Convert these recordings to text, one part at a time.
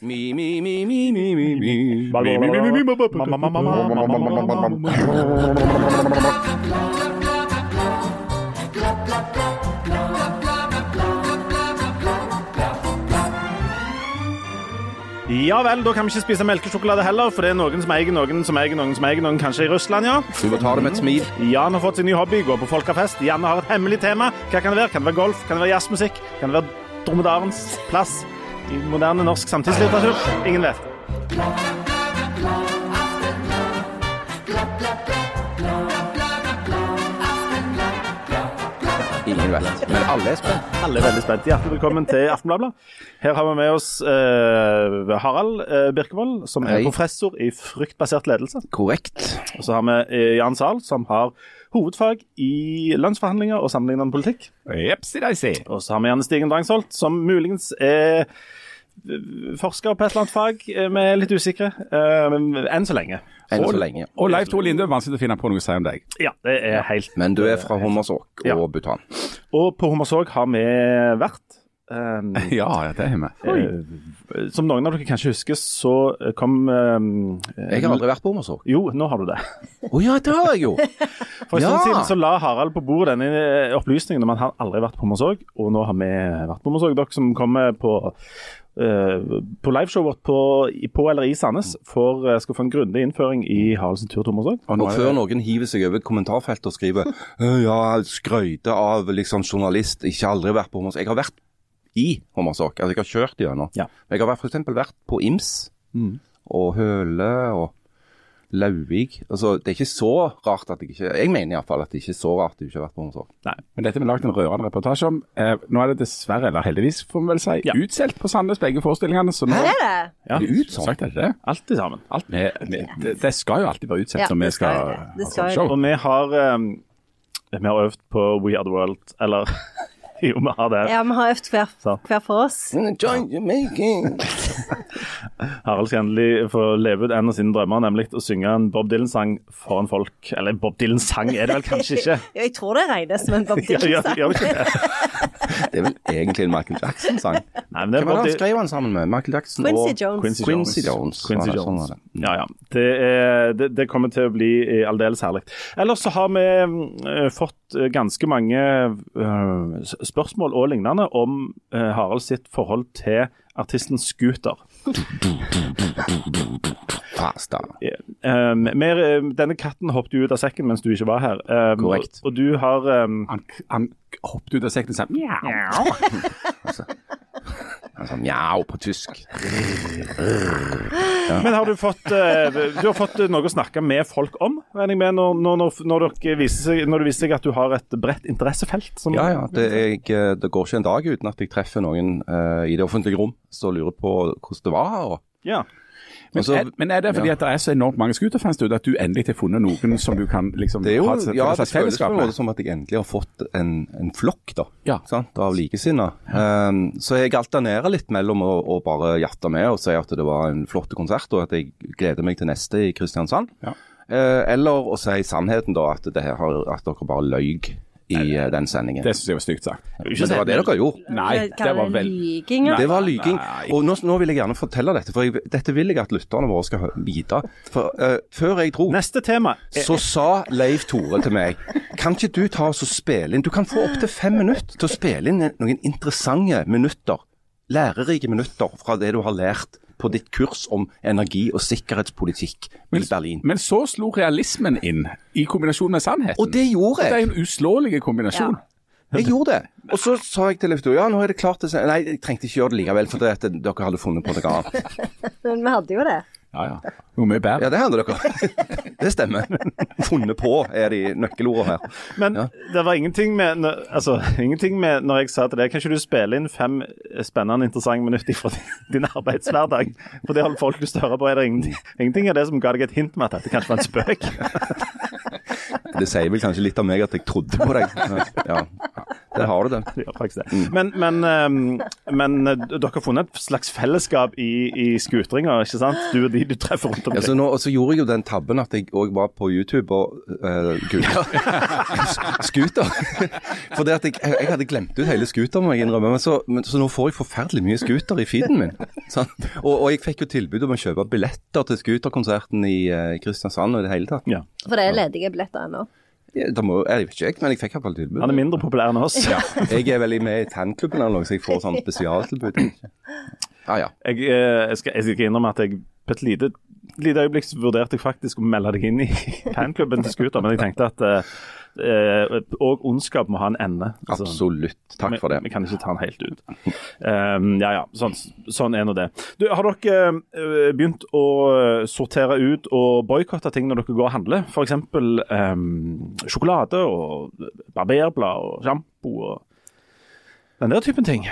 Mi, mi, mi, mi, mi, mi, mi. Ja vel, da kan vi ikke spise melkesjokolade heller, for det er noen som eier noen som eier noen som eier noen, kanskje i Russland, ja. Du må ta det med et smil. Jan har fått sin nye hobby, går på folkefest. Janne har et hemmelig tema. Hva kan det være? Kan det være golf? Kan det være jazzmusikk? Kan det være dromedarens plass i moderne norsk samtidslitteratur? Ingen vet. Ingen vet. Men alle er spent. Alle er veldig spent. Hjertelig velkommen til Aftenbladet. Her har vi med oss eh, Harald eh, Birkevold, som er Hei. professor i fryktbasert ledelse. Korrekt. Og så har vi eh, Jan Zahl, som har hovedfag i lønnsforhandlinger og sammenlignende politikk. Jepsi-deisi. Og så har vi Janne Stigen Drangsholt, som muligens er eh, forsker på et eller annet fag. Eh, Vi er litt usikre, eh, men enn så lenge. Enn Og- så lenge. Og Leif Tore Linde, vanskelig å finne på noe å si om deg. Ja, det er helt Men du er fra Hommersåk Ja. og Bhutan. Og på Hommersåk har vi vært. Um, Ja, ja, det er vi. Uh, som noen av dere kanskje husker, så kom um, Jeg har aldri vært på Hommersåk. Jo, nå har du det. Å ja, det har jeg jo. For en Ja. stund siden så la Harald på bordet denne opplysningen om at han aldri har vært på Hommersåk, og nå har vi vært på Hommersåk. Dere som kommer på, på liveshowet vårt på, på eller i Sandnes, for, eh, skal få en grundig innføring i Haralds tur. Og Og før noen hiver seg over kommentarfeltet og skriver «Øh, Ja, skrøyte av liksom journalist, ikke aldri vært på Hommersåk. Jeg har vært i Hommersåk. Altså, jeg har kjørt gjennom. Ja. Jeg har f.eks. for eksempel vært på Ims Mm. og Høle og Lauvik. Altså, det er ikke så rart at jeg ikke Jeg mener iallfall at det ikke er så rart at du ikke har vært på Hommersåk. men dette har vi lagd en rørende reportasje om. Eh, nå er det dessverre, eller heldigvis får vi vel si, Ja. utsolgt på Sandnes begge forestillingene. Så nå Er det? Ja, Er det utsolgt? Sagt er det det. er sammen. Alt med, med, det, det skal jo alltid være utsolgt Ja, når vi skal skal det. Skal sånn show. Og vi har, um, vi har øvd på We Are The World, eller Jo, vi har det. Ja, vi har øvd hver, hver for oss. Join your making. Harald skal endelig få leve ut en av sine drømmer, nemlig å synge en Bob Dylan-sang foran folk. Eller Bob Dylan-sang er det vel kanskje ikke? Ja, Jeg tror det regnes som en Bob Dylan-sang. Ja, ja, Dylan-sang. Det det? Det er vel egentlig en Michael Jackson-sang. Hvem er var det han skrev han sammen med? Michael Jackson Quincy og Jones. Quincy Quincy Jones. Jones. Quincy Jones. det sånn Jones. var? Ja, ja. Det, er, det, det kommer til å bli eh, aldeles herlig. Ellers så har vi uh, fått eh, ganske mange uh, spørsmål og lignende om uh, Harald sitt forhold til artisten Scooter. Fast, Yeah. Um, mer, eh, denne katten hoppet jo ut av sekken mens du ikke var her. Um, Korrekt. Og, og du har um, Han, han hoppet ut av sekken og sa mjau. Han sa mjau på tysk. Men har du fått eh, Du har fått eh, noe å snakke med folk om, regner jeg med, når, når, når, når, dere viser seg, når det viser seg at du har et bredt interessefelt? Som, Ja, ja. Det, jeg, eh, det går ikke en dag uten at jeg treffer noen uh, i det offentlige rom som lurer på hvordan det var. Og, Ja. Men, Altså, er, men er det fordi ja. at det er så enormt mange scooterfans ute at du endelig har funnet noen som du kan liksom det er jo, ha et ja, det føles på en måte som at jeg endelig har fått en, en flokk da, Ja. sant, av likesinnede. Um, så jeg alternerer litt mellom å, å bare jatte med og si at det var en flott konsert, og at jeg gleder meg til neste i Kristiansand. Ja. Uh, eller å si sannheten, da, at, det her at dere bare løy i uh, den sendingen. Det syns jeg var stygt sagt. Men det var det dere gjorde. Nei, det var vel Lyging. Det var lyging. Og nå, nå vil jeg gjerne fortelle dette, for jeg, dette vil jeg at lytterne våre skal vite. For uh, Før jeg dro, Neste tema. så sa Leif Tore til meg Kan ikke du ta oss og spille inn Du kan få opptil fem minutter til å spille inn noen interessante minutter. Lærerike minutter fra det du har lært på ditt kurs om energi- og sikkerhetspolitikk i Berlin. Men så slo realismen inn i kombinasjon med sannheten. Og det gjorde jeg. Og Det er en uslåelig kombinasjon. Jeg gjorde det. Og så sa jeg til Leif Tore ja, nå er det klart det Nei, jeg trengte ikke gjøre det likevel, for det at dere hadde funnet på noe annet. Men vi hadde jo det. Ja, ja. Jo, mye bedre. Ja, det hender dere. Det stemmer. Funnet på er de nøkkelordene her. Men Ja. det var ingenting med, altså, ingenting med når jeg sa til deg Kan ikke du spille inn fem spennende, interessante minutter fra din, arbeidshverdag? For det har folk lyst til å høre på. Er det ingenting, ingenting av det som ga deg et hint med at dette kanskje var en spøk? Det sier vel kanskje litt av meg at jeg trodde på deg. Ja. Det Der har du det. Det gjør faktisk det. Men, men, um, men eh, dere har funnet et slags fellesskap i, i skutringa, ikke sant? Du og de du treffer rundt Ja, omkring. så, nå, og så gjorde jeg jo den tabben at jeg òg var på YouTube og uh, scooter. For det at jeg, jeg hadde glemt ut hele scooter, må jeg innrømme. Men så, men, så nå får jeg forferdelig mye scooter i feeden min. Sant? Og, og jeg fikk jo tilbud om å kjøpe billetter til scooterkonserten i uh, Kristiansand og i det hele tatt. Ja. For det er ledige billetter ennå. Ja, må, jeg vet ikke, men jeg fikk iallfall tilbud. Han er mindre populær enn oss. Jeg er veldig med i Tannklubben så jeg får sånn spesialtilbud. Ah, ja. Jeg, eh, jeg, skal, jeg skal innrømme at jeg på et lite, lite øyeblikk vurderte jeg faktisk å melde deg inn i tannklubben til Scooter, men jeg tenkte at eh, eh, og ondskap må ha en ende. Altså, Absolutt. Takk for det. Vi, vi kan ikke ta den helt ut. Um, ja ja, sånn, sånn er nå det. Du, har dere eh, begynt å sortere ut og boikotte ting når dere går og handler? F.eks. Um, sjokolade og barberblad og sjampo og den der typen ting.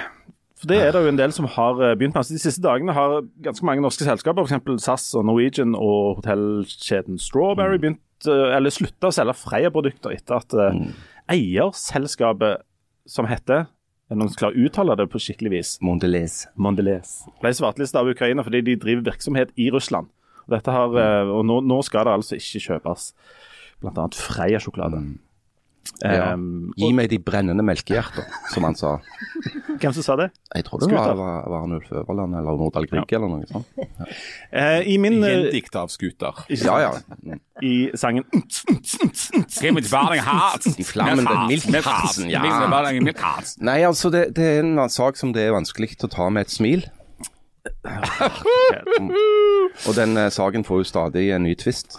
For Det er det jo en del som har eh, begynt med. Altså, de siste dagene har ganske mange norske selskaper, f.eks. SAS og Norwegian og hotellkjeden Strawberry, begynt eh, eller slutta å selge Freia-produkter etter at mm. eierselskapet som heter er noen som klarer å uttale det på skikkelig vis? Mondelez. Mondelez. Ble svartelista av Ukraina fordi de driver virksomhet i Russland. Og, har, eh, og nå, nå skal det altså ikke kjøpes bl.a. Freia-sjokolade. Ja. Um, Gi meg de brennende melkehjerter, som han sa. hvem som sa det? Jeg tror det var, var, var Arnulf Øverland eller Nordahl Grieg eller noe sånt. Eh, I min eh, Gjendikt av Scooter. Ja, ja. I sangen. De flammende milkharsen, ja. Nei, altså det, det er en sak som det er vanskelig å ta med et smil. Og den uh, saken får jo stadig en ny tvist.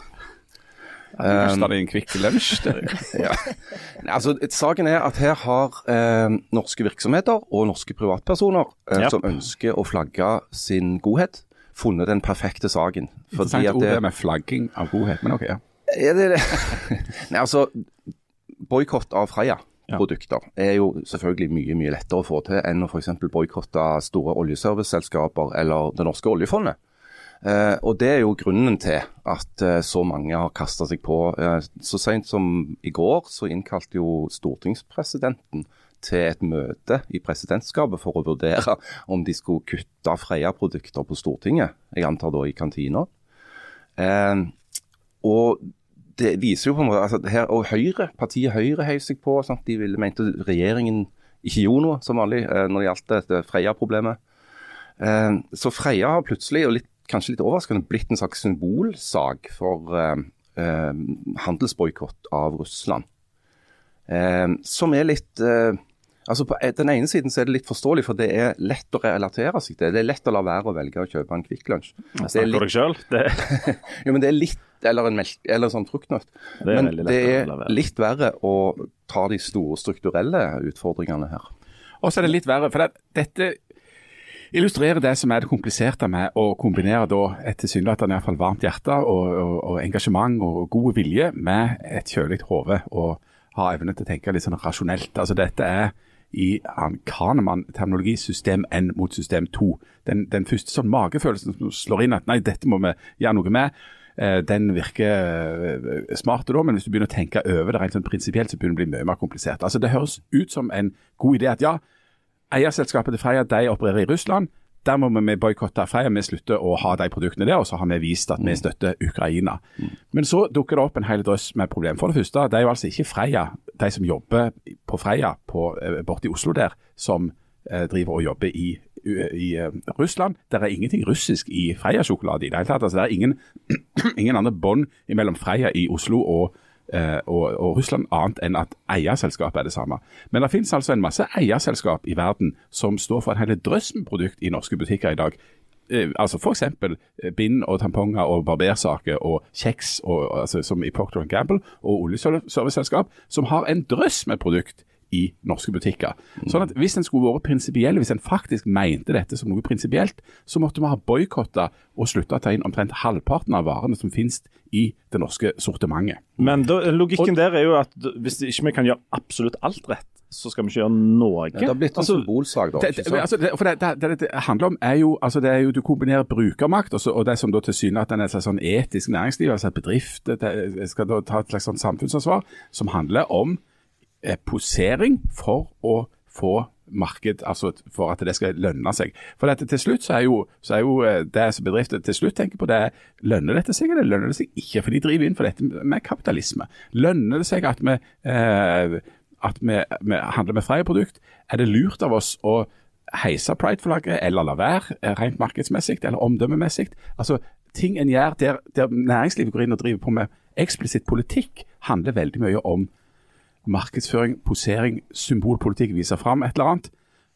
Koster det en Kvikk Lunsj? det? Ja. Altså, saken er at her har eh, norske virksomheter og norske privatpersoner eh, Ja. som ønsker å flagge sin godhet, funnet den perfekte saken. Interessant det med flagging av godhet, men ok. ja. Er det det? Nei, altså, boikott av Freia-produkter er jo selvfølgelig mye mye lettere å få til enn å f.eks. boikotte store oljeserviceselskaper eller det norske oljefondet. Eh, og Det er jo grunnen til at eh, så mange har kasta seg på. Eh, så sent som i går så innkalte jo stortingspresidenten til et møte i presidentskapet for å vurdere om de skulle kutte Freia-produkter på Stortinget. Jeg antar da i kantina. Eh, og det viser jo på en måte altså her, Og Høyre, partiet Høyre heiv seg på. Sant? De ville, mente regjeringen ikke gjorde noe, som vanlig, eh, når det gjaldt Freia-problemet. Eh, så Freia har plutselig, og litt, kanskje litt overraskende, blitt en slags symbolsak for eh, eh, handelsboikott av Russland. Eh, som er litt eh, altså På den ene siden så er det litt forståelig, for det er lett å relatere seg til. Det er lett å la være å velge å kjøpe en Kvikk Lunsj. Det er Snakker litt- deg sjøl? Det, jo, men det er litt Eller en melk, eller sånn fruktnøtt. Det men det er litt verre å ta de store strukturelle utfordringene her. Og så er det litt verre, for det, dette illustrerer det som er det kompliserte med å kombinere da et tilsynelatende varmt hjerte og, og, og engasjement og god vilje med et kjølig hode og ha evne til å tenke litt sånn rasjonelt. Altså Dette er i Kahneman-terminologi system N mot system 2. Den, den første sånn magefølelsen som slår inn at nei, dette må vi gjøre noe med. Eh, Den virker eh, smart men hvis du begynner å tenke over det rent sånn prinsipielt, så begynner det å bli mye mer komplisert. Altså Det høres ut som en god idé at ja, eierselskapet til Freia de opererer i Russland. Der må vi boikotte Freia. Vi slutter å ha de produktene der, og så har vi vist at vi støtter Ukraina. Men så dukker det opp en hel drøss med problem. For det første, det er jo altså ikke Freia, de som jobber på Freia på, eh, borte i Oslo der, som eh, driver og jobber i, i eh, Russland. Det er ingenting russisk i Freia-sjokolade i det hele tatt. Altså, det er ingen, ingen andre bånd mellom Freia i Oslo og og, og Russland, annet enn at eierselskapet er det samme. Men det finnes altså en masse eierselskap i verden som står for en hel drøss med produkt i norske butikker i dag. Eh, altså F.eks. bind og tamponger og barbersaker og kjeks, og, altså, som i Procter Gamble, og oljeserviceselskap, som har en drøss med produkt i norske butikker. Sånn at Hvis en skulle vært prinsipiell, hvis en faktisk mente dette som noe prinsipielt, så måtte vi ha boikotta og slutta å ta inn omtrent halvparten av varene som finnes i det norske sortimentet. men da, logikken der er jo at hvis ikke vi kan gjøre absolutt alt rett, så skal vi ikke gjøre noe. Det har blitt en Altså, symbolsak, da. Det, ikke sant? altså, det, for det, det, det, det handler om er jo, altså det er jo Du kombinerer brukermakt og, så, og det som da tilsynelatende er et slags sånn etisk næringsliv, altså et bedrift, det, skal da ta et slags sånn samfunnsansvar, som handler om posering for å få marked, altså for at det skal lønne seg. For dette, til slutt så er jo, så er jo eh, det som bedrifter til slutt tenker på, det er lønner dette seg eller lønner det seg ikke? For de driver inn for dette med kapitalisme. Lønner det seg at vi, eh, at vi, vi handler med Freia-produkt? Er det lurt av oss å heise Pride-flagget eller la være, eh, rent markedsmessig eller omdømmemessig? Altså, ting en gjør der, der næringslivet går inn og driver på med eksplisitt politikk, handler veldig mye om markedsføring, posering, symbolpolitikk, vise fram et eller annet.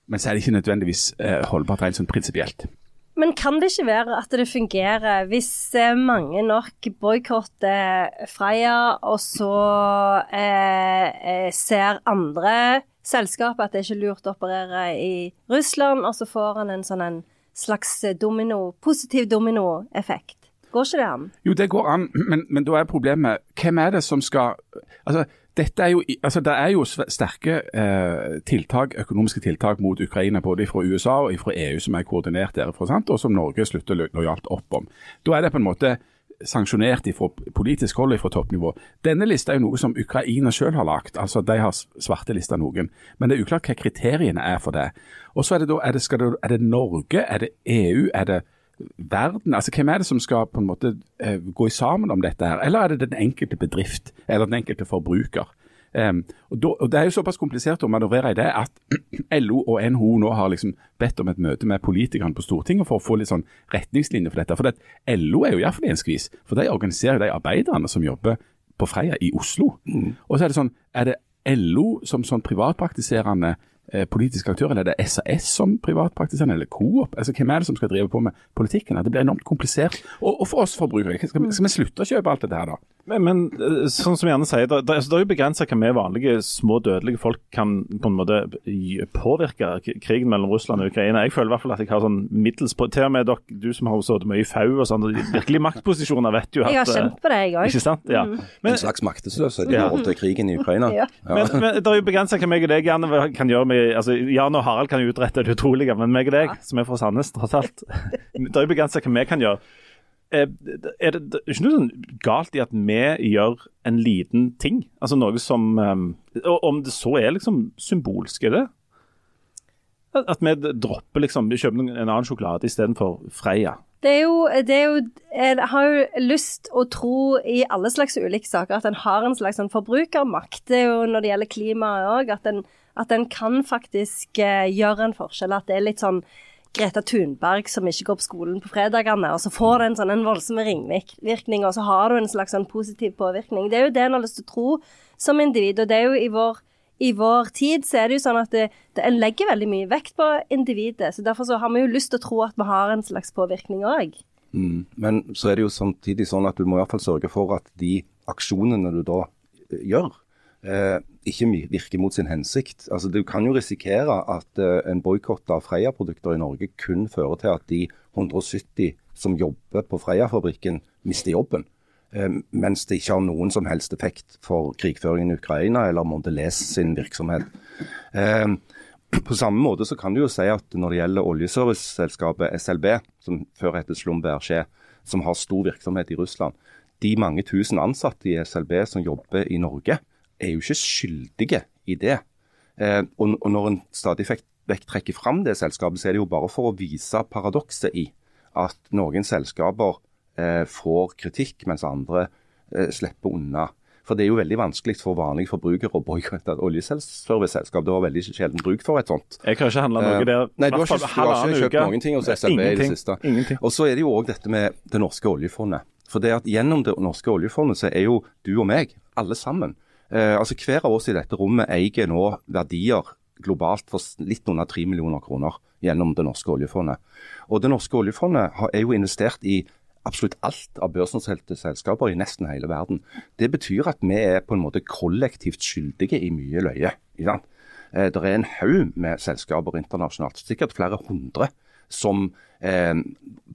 Men så er det ikke nødvendigvis eh, holdbart rent sånn prinsipielt. Men kan det ikke være at det fungerer hvis eh, mange nok boikotter Freia, og så eh, eh, ser andre selskaper at det ikke er lurt å operere i Russland, og så får han en sånn en slags domino, positiv dominoeffekt? Går ikke det an? Jo, det går an, men, men da er problemet hvem er det som skal Altså, dette er jo, altså Det er jo sterke eh, tiltak, økonomiske tiltak mot Ukraina både fra USA og fra EU som er koordinert derfra, sant? og som Norge slutter lojalt opp om. Da er det på en måte sanksjonert fra politisk hold fra toppnivå. Denne lista er jo noe som Ukraina selv har lagt, altså de har svartelista noen. Men det er uklart hva kriteriene er for det. Og så Er det da, er det, det, er det Norge, er det EU, er det verden? Altså Hvem er det som skal på en måte eh, gå sammen om dette her? Eller er det den enkelte bedrift eller den enkelte forbruker? Um, og, da, og Det er jo såpass komplisert å manøvrere i det at LO og NHO nå har liksom bedt om et møte med politikerne på Stortinget for å få litt sånn retningslinjer for dette. For det, LO er jo iallfall i en skvis, for de organiserer de arbeiderne som jobber på Freia i Oslo. Mm. Og så er det sånn, er det LO som sånn privatpraktiserende politisk aktør, eller er det SAS som privatpraktiserende, eller Coop? Altså, hvem er det som skal drive på med politikken? Det blir enormt komplisert. Og, og for oss forbrukere, skal, skal, vi slutte å kjøpe alt dette her da? Men, men eh, sånn som gjerne sier, det, det, altså, det er jo begrensa hva vi vanlige små dødelige folk kan på en måte påvirke krigen mellom Russland og Ukraina. Jeg føler i hvert fall at jeg har sånn middels på Til og med dere, du som har sittet mye i FAU og sånn, virkelig maktposisjoner vet jo at Jeg har kjent på det, jeg òg. Ikke sant? Ja. Mm. en slags maktesløshet i forhold til krigen i Ukraina. Ja. Ja. Men, men det er jo begrensa hva meg og deg gjerne kan gjøre med altså, Jan og Harald kan jo utrette det utrolige, men meg og deg, som er fra Sandnes, tross alt Det er jo begrensa hva vi kan gjøre. Eh, er det, det er ikke noe sånn galt i at vi gjør en liten ting? Altså noe som um, Om det så er liksom symbolsk, er det? At vi dropper liksom kjøper en annen sjokolade istedenfor Freia. Det er, jo, det er jo Jeg har jo lyst å tro i alle slags ulike saker at en har en slags sånn forbrukermakt. Det er jo når det gjelder klimaet òg, at, at en kan faktisk uh, gjøre en forskjell. At det er litt sånn Greta Thunberg som ikke går på skolen på fredagene, og så får det en sånn en voldsom ringvirkning, og så har du en slags sånn positiv påvirkning. Det er jo det en har lyst til å tro som individ, og det er jo i vår, i vår tid så er det jo sånn at det, det, en legger veldig mye vekt på individet. så Derfor så har vi jo lyst til å tro at vi har en slags påvirkning òg. Mm. Men så er det jo samtidig sånn at du må iallfall sørge for at de aksjonene du da gjør, eh, ikke virker mot sin hensikt. Altså, Du kan jo risikere at eh, en boikott av Freia-produkter i Norge kun fører til at de 170 som jobber på Freia-fabrikken, mister jobben. Eh, mens det ikke har noen som helst effekt for krigføringen i Ukraina eller Mondelez sin virksomhet. Eh, på samme måte så kan du jo si at når det gjelder oljeserviceselskapet SLB, som før het Slumberger, som har stor virksomhet i Russland, de mange tusen ansatte i SLB som jobber i Norge, er jo ikke skyldige i det. Eh, og, når en stadig vekk trekker fram det selskapet, så er det jo bare for å vise paradokset i at noen selskaper eh, får kritikk, mens andre eh, slipper unna. For det er jo veldig vanskelig for vanlige forbrukere å boikotte et oljeserviceselskap. Det var veldig sjelden bruk for et sånt. Jeg har ikke handla noe der. Nei, du har ikke, du har ikke kjøpt noen ting hos SLB i det siste. Ingenting. Og så er det jo òg dette med det norske oljefondet. For det at Gjennom det norske oljefondet så er jo du og meg, alle sammen, Eh, altså Hver av oss i dette rommet eier nå verdier globalt for litt under 3 millioner kroner gjennom det norske oljefondet. Og Det norske oljefondet er jo investert i absolutt alt av børsnoterte selskaper i nesten hele verden. Det betyr at vi er på en måte kollektivt skyldige i mye løye. Ikke eh, det er en haug med selskaper internasjonalt, sikkert flere hundre, som eh,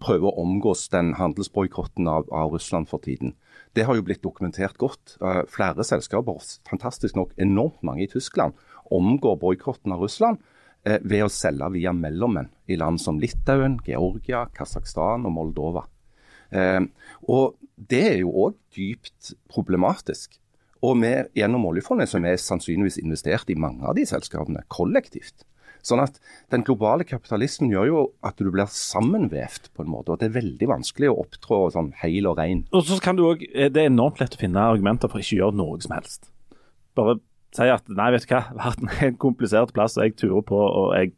prøver å omgås den handelsboikotten av, av Russland for tiden. Det har jo blitt dokumentert godt. Uh, flere selskaper, fantastisk nok enormt mange i Tyskland, omgår boikotten av Russland uh, ved å selge via mellommenn i land som Litauen, Georgia, Kasakhstan og Moldova. Uh, og Det er jo òg dypt problematisk. Og vi, gjennom oljefondet så er vi sannsynligvis investert i mange av de selskapene kollektivt. Sånn at Den globale kapitalismen gjør jo at du blir sammenvevt på en måte. og Det er veldig vanskelig å opptrå sånn heil og rein. Og så kan du også, Det er enormt lett å finne argumenter for ikke å gjøre noe som helst. Bare si at nei, vet du hva, verden er en komplisert plass, og jeg turer på og jeg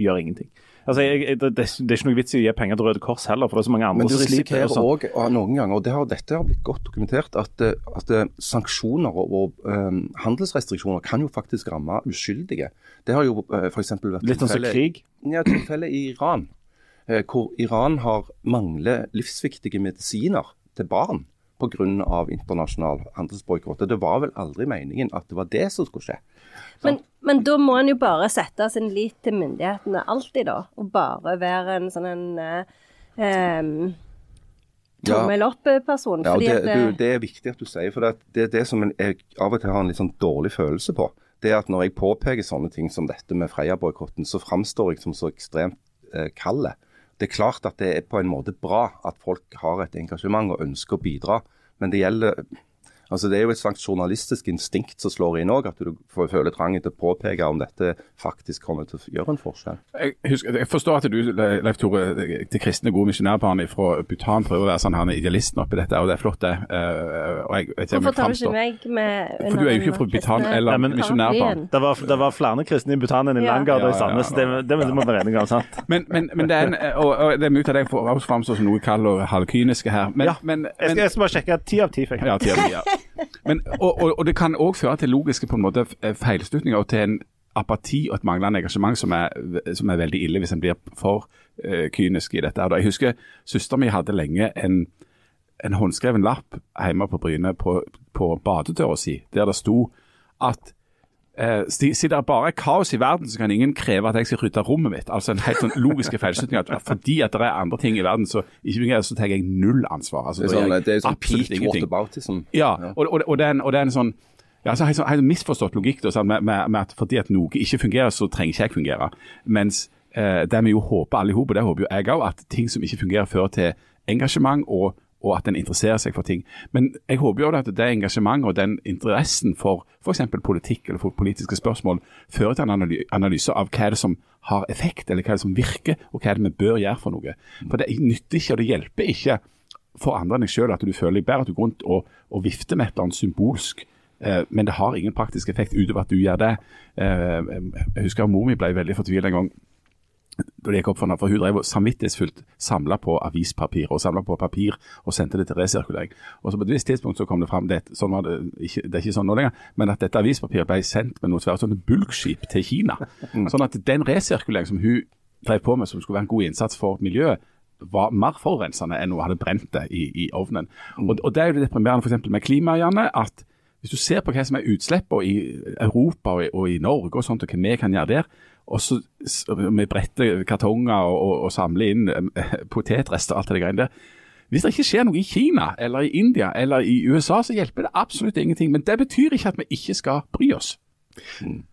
gjør ingenting. Altså, jeg, jeg, det, det, er ikke noe vits i å gi penger til Røde Kors heller, for det er så mange andre Men du som sliter. risikerer og sånn. òg noen ganger, og det har, dette har blitt godt dokumentert, at, eh, at eh, sanksjoner og, og um, handelsrestriksjoner kan jo faktisk ramme uskyldige. Det har jo uh, f.eks. vært Litt sånn som krig. Ja, tilfellet i Iran. hvor Iran har mangler livsviktige medisiner til barn pga. internasjonal handelsboikott. Det var vel aldri meningen at det var det som skulle skje. Men, men da må en jo bare sette sin lit til myndighetene alltid, da. Og bare være en sånn en eh, Ja. tommel opp-person. Ja, og det, eh, du, det er viktig at du sier, for det, det er det som jeg av og til har en litt sånn dårlig følelse på. Det er at når jeg påpeker sånne ting som dette med Freia-boikotten, så framstår jeg som så ekstremt eh, kald. Det er klart at det er på en måte bra at folk har et engasjement og ønsker å bidra, men det gjelder Altså Det er jo et slags journalistisk instinkt som slår inn òg, at du får føle trangen til å påpeke om dette faktisk kommer til å gjøre en forskjell. Jeg, husker, jeg forstår at du, Leif Tore, til kristne gode misjonærbarn fra Bhutan prøver å være sånn her er idealisten oppi dette, og det er flott, det. Eh, og jeg, om Hvorfor jeg tar du ikke meg med For du er jo ikke fra Bhutan eller misjonærbarn. Det var, det var flere kristne i Bhutan enn i Ja. Og i Ja, ja, Sandnes. ja. Det, det, det må vi være enige om, sant? Men, men, men det er en, og, og det er mye av det jeg får også framstår som noe kaldt og halvkyniske her. Men, Ja. men, Jeg skal, jeg skal bare sjekke. Ti av ti fikk jeg. ja, 10 av 10, ja. Men, og, og, og det kan òg føre til logiske på en måte feilslutninger og til en apati og et manglende engasjement som er, som er veldig ille hvis en blir for uh, kynisk i dette. Jeg husker søsteren min hadde lenge en, en håndskreven lapp hjemme på Bryne på, på badedøra si, der det sto at Eh, Siden det bare er kaos i verden, så kan ingen kreve at jeg skal rydde rommet mitt. Altså en helt sånn logiske feilslutning. At fordi at det er andre ting i verden så ikke så tar jeg null ansvar. Altså, Det er sånn, det er sånn absolutt ingenting. whataboutism. Ja, og, og, og, det er en, og det er en sånn ja, så har sånn, helt misforstått logikk da, sånn, med, med, med at fordi at noe ikke fungerer, så trenger ikke jeg fungere. Mens eh, det vi jo håper alle i hop, og det håper jo jeg òg, at ting som ikke fungerer, fører til engasjement og, og at en interesserer seg for ting. Men jeg håper jo at det engasjementet og den interessen for f.eks. politikk eller for politiske spørsmål fører til en analyse av hva er det som har effekt, eller hva er det som virker, og hva er det vi bør gjøre for noe. For det nytter ikke, og det hjelper ikke for andre enn deg selv at du føler deg bedre, at du går rundt og, og vifter med et eller annet symbolsk. Eh, men det har ingen praktisk effekt utover at du gjør det. Eh, jeg husker mor mi ble veldig fortvilet en gang da det gikk opp for henne, for hun drev samvittighetsfullt samla på avispapir og samla på papir og sendte det til resirkulering. Og så På et visst tidspunkt så kom det fram, det, sånn var det, ikke, det er ikke sånn nå lenger, men at dette avispapiret ble sendt med noe svært sånne bulkskip til Kina. Sånn at den resirkulering som hun drev på med, som skulle være en god innsats for miljøet, var mer forurensende enn hun hadde brent det i, i ovnen. Og, og Det er jo det deprimerende eksempel med klima, Janne, at hvis du ser på hva som er utslippene i Europa og i, og i Norge, og sånt, og hva vi kan gjøre der, og så vi bretter kartonger og, og, og samler inn eh, potetrester og alt det greiene der. Hvis det ikke skjer noe i Kina eller i India eller i USA, så hjelper det absolutt ingenting. Men det betyr ikke at vi ikke skal bry oss.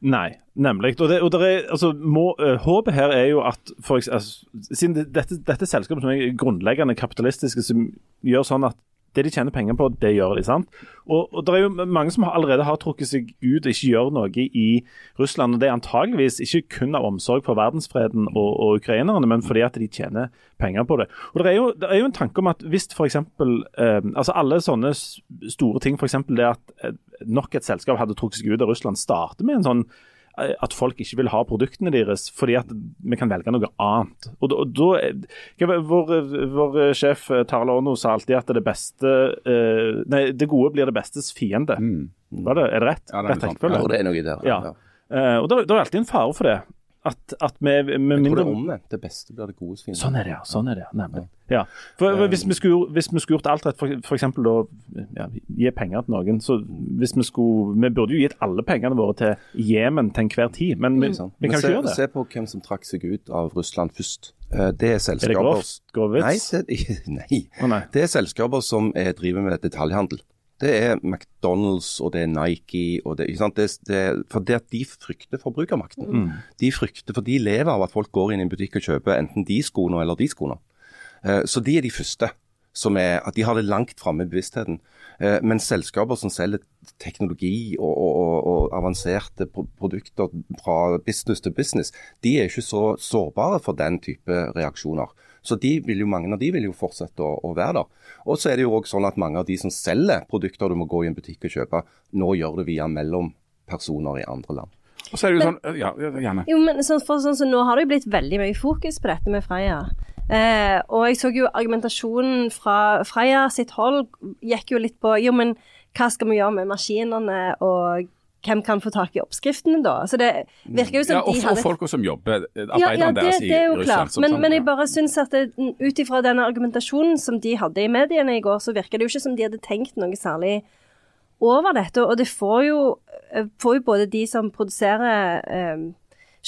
Nei, nemlig. Og, det, og det er, altså, må, uh, håpet her er jo at for, altså, Siden det, dette, dette selskapet som er grunnleggende kapitalistiske, som gjør sånn at det de tjener penger på, det gjør de. sant? Og, og det er jo mange som allerede har trukket seg ut og ikke gjør noe i Russland. og Det er antageligvis ikke kun av omsorg for verdensfreden og, og ukrainerne, men fordi at de tjener penger på det. Og Det er jo, det er jo en tanke om at hvis f.eks. Eh, altså alle sånne store ting, f.eks. det at eh, nok et selskap hadde trukket seg ut av Russland, starter med en sånn at folk ikke vil ha produktene deres fordi at vi kan velge noe annet. Og, da- vår, vår sjef eh, Tarle Orno sa alltid at det beste eh, Nei, det gode blir det bestes fiende. Var det, er det rett? Ja, det er rett. Ja, det er noe der. Ja. Eh, og det, det er alltid en fare for det. At, at vi med Jeg tror det mindre er omvendt. Det beste blir det godes fiende. Sånn er det, ja. Sånn er det. Nemlig. Ja. For, hvis, vi skulle, hvis vi skulle gjort alt rett, eksempel da ja, gi penger til noen, så hvis vi skulle Vi burde jo gitt alle pengene våre til Jemen til enhver tid, men vi, Ikke vi kan Men se, ikke gjøre det. Se på hvem som trakk seg ut av Russland først. Eh, Det er Er det selskaper grovt? Grov Nei, det, nei. Det er selskaper som er, driver med detaljhandel. Det er McDonald's og det er Nike. og det? Det, det, for det at De frykter forbrukermakten. Mm. De frykter, for de lever av at folk går inn i en butikk og kjøper enten de skoene eller de skoene. Eh, Så de er de første som er at de har det langt framme i bevisstheten. Eh, men selskaper som selger teknologi og, og, og, og avanserte produkter fra business til business, de er ikke så sårbare for den type reaksjoner. Så de vil jo, mange av de vil jo fortsette å, å være der. Og så er det jo også sånn at mange av de som selger produkter du må gå i en butikk og kjøpe, nå gjør det via mellompersoner i andre land. Og så er det jo sånn, ja, ja, gjerne. Jo, men sånn, for sånn så nå har det jo blitt veldig mye fokus på dette med Freia. Eh, og jeg så jo argumentasjonen fra Freia sitt hold gikk jo litt på Jo, men hva skal vi gjøre med maskinene, og hvem kan få tak i oppskriftene da? Så det virker jo som Ja, og, de og folka som jobber, ja, arbeiderne ja, det, deres i det er jo Russland. klart. Men, sånn, men jeg bare syns at ut ifra den argumentasjonen som de hadde i mediene i går, så virker det jo ikke som de hadde tenkt noe særlig over dette. Og det får jo, eh, får jo både de som produserer eh,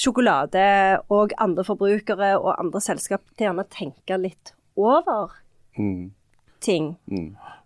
sjokolade og andre forbrukere og andre selskap til gjerne å tenke litt over Mm. ting.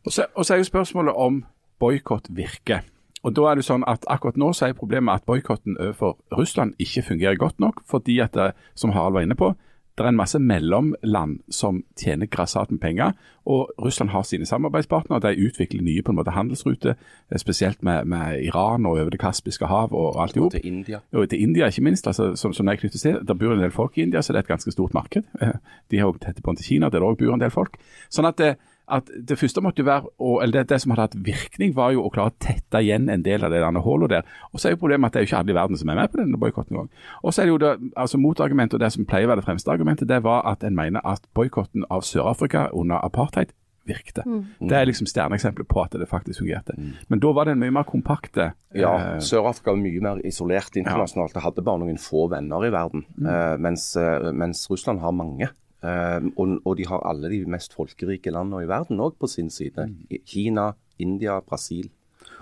Og så, og så er jo spørsmålet om boikott virker. Og da er det sånn at Akkurat nå så er problemet at boikotten overfor Russland ikke fungerer godt nok, fordi at det, som Harald var inne på, det er en masse mellomland som tjener grassat med penger. Og Russland har sine samarbeidspartnere. De utvikler nye på en måte handelsruter, eh, spesielt med, med Iran og over Det kaspiske hav og alt i Og hop. til India. Og til India, ikke minst, altså, som, som jeg knytter til. Der bor en del folk i India, så det er et ganske stort marked. Eh, De har også tette bånd til Kina, der det også bor en del folk. Sånn at det, at det første måtte jo være, eller det, det som hadde hatt virkning, var jo å klare å tette igjen en del av det hullet der. Og så er jo problemet at det er jo ikke alle i verden som er med på denne boikotten engang. Og så er det jo det, altså motargumentet, og det som pleier å være det fremste argumentet, det var at en mener at boikotten av Sør-Afrika under apartheid virkte. Det er liksom stjerneeksempelet på at det faktisk fungerte. Men da var det en mye mer kompakte Ja, eh, Sør-Afrika var mye mer isolert internasjonalt. Det hadde bare noen få venner i verden. eh, mens, eh, mens Russland har mange. Eh, og, og de har alle de mest folkerike landene i verden òg på sin side. I- Kina, India, Brasil.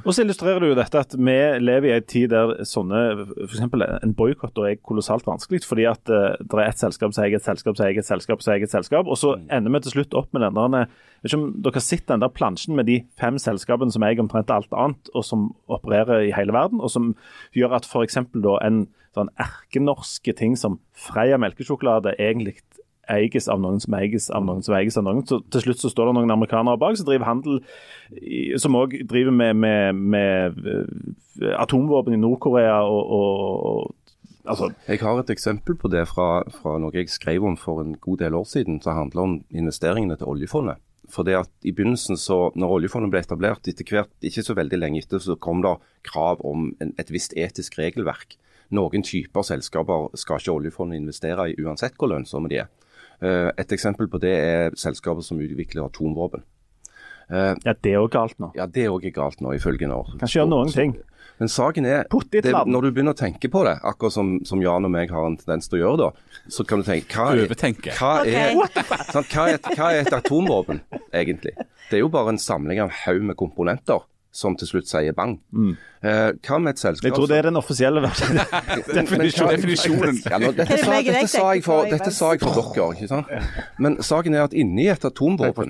Og så illustrerer jo dette at vi lever i en tid der sånne, f.eks. en boikott er kolossalt vanskelig, fordi at uh, det er et selskap som eier et selskap som eier et selskap som eier et selskap, og så ender vi til slutt opp med den der Jeg vet ikke om dere har sett den der plansjen med de fem selskapene som eier omtrent alt annet, og som opererer i hele verden, og som gjør at f.eks. en sånn erkenorske ting som Freia melkesjokolade egentlig eies av noen som eies av noen som eies av noen. Så til slutt så står det noen amerikanere bak som driver handel, som òg driver med, med, med eh, atomvåpen i Nord-Korea og, og, Altså, Jeg har et eksempel på det fra, fra noe jeg skrev om for en god del år siden, som handler om investeringene til oljefondet. For det at I begynnelsen, så, når oljefondet ble etablert, etter hvert, ikke så veldig lenge etter, så kom det krav om en, et visst etisk regelverk. Noen typer selskaper skal ikke oljefondet investere i, uansett hvor lønnsomme de er. Eh, Et eksempel på det er selskapet som utvikler atomvåpen. Eh, ja, det er òg galt nå. Ja, Det òg er galt nå, ifølge nå. Kan ikke gjøre noen ting. Men saken er, det, når du begynner å tenke på det, akkurat som, som Jan og meg har en tendens til å gjøre da, så kan du tenke hva er, hva er, okay. sant, hva er, hva er et atomvåpen, egentlig? Det er jo bare en samling av haug med komponenter som til slutt sier bang. Eh, hva med et selskap Mm. Jeg tror det er den offisielle Definisjonen. Ja, nå, dette, sa, jeg dette, sa jeg for, dette sa jeg for dere, ikke sant? Men saken er at inni et atomvåpen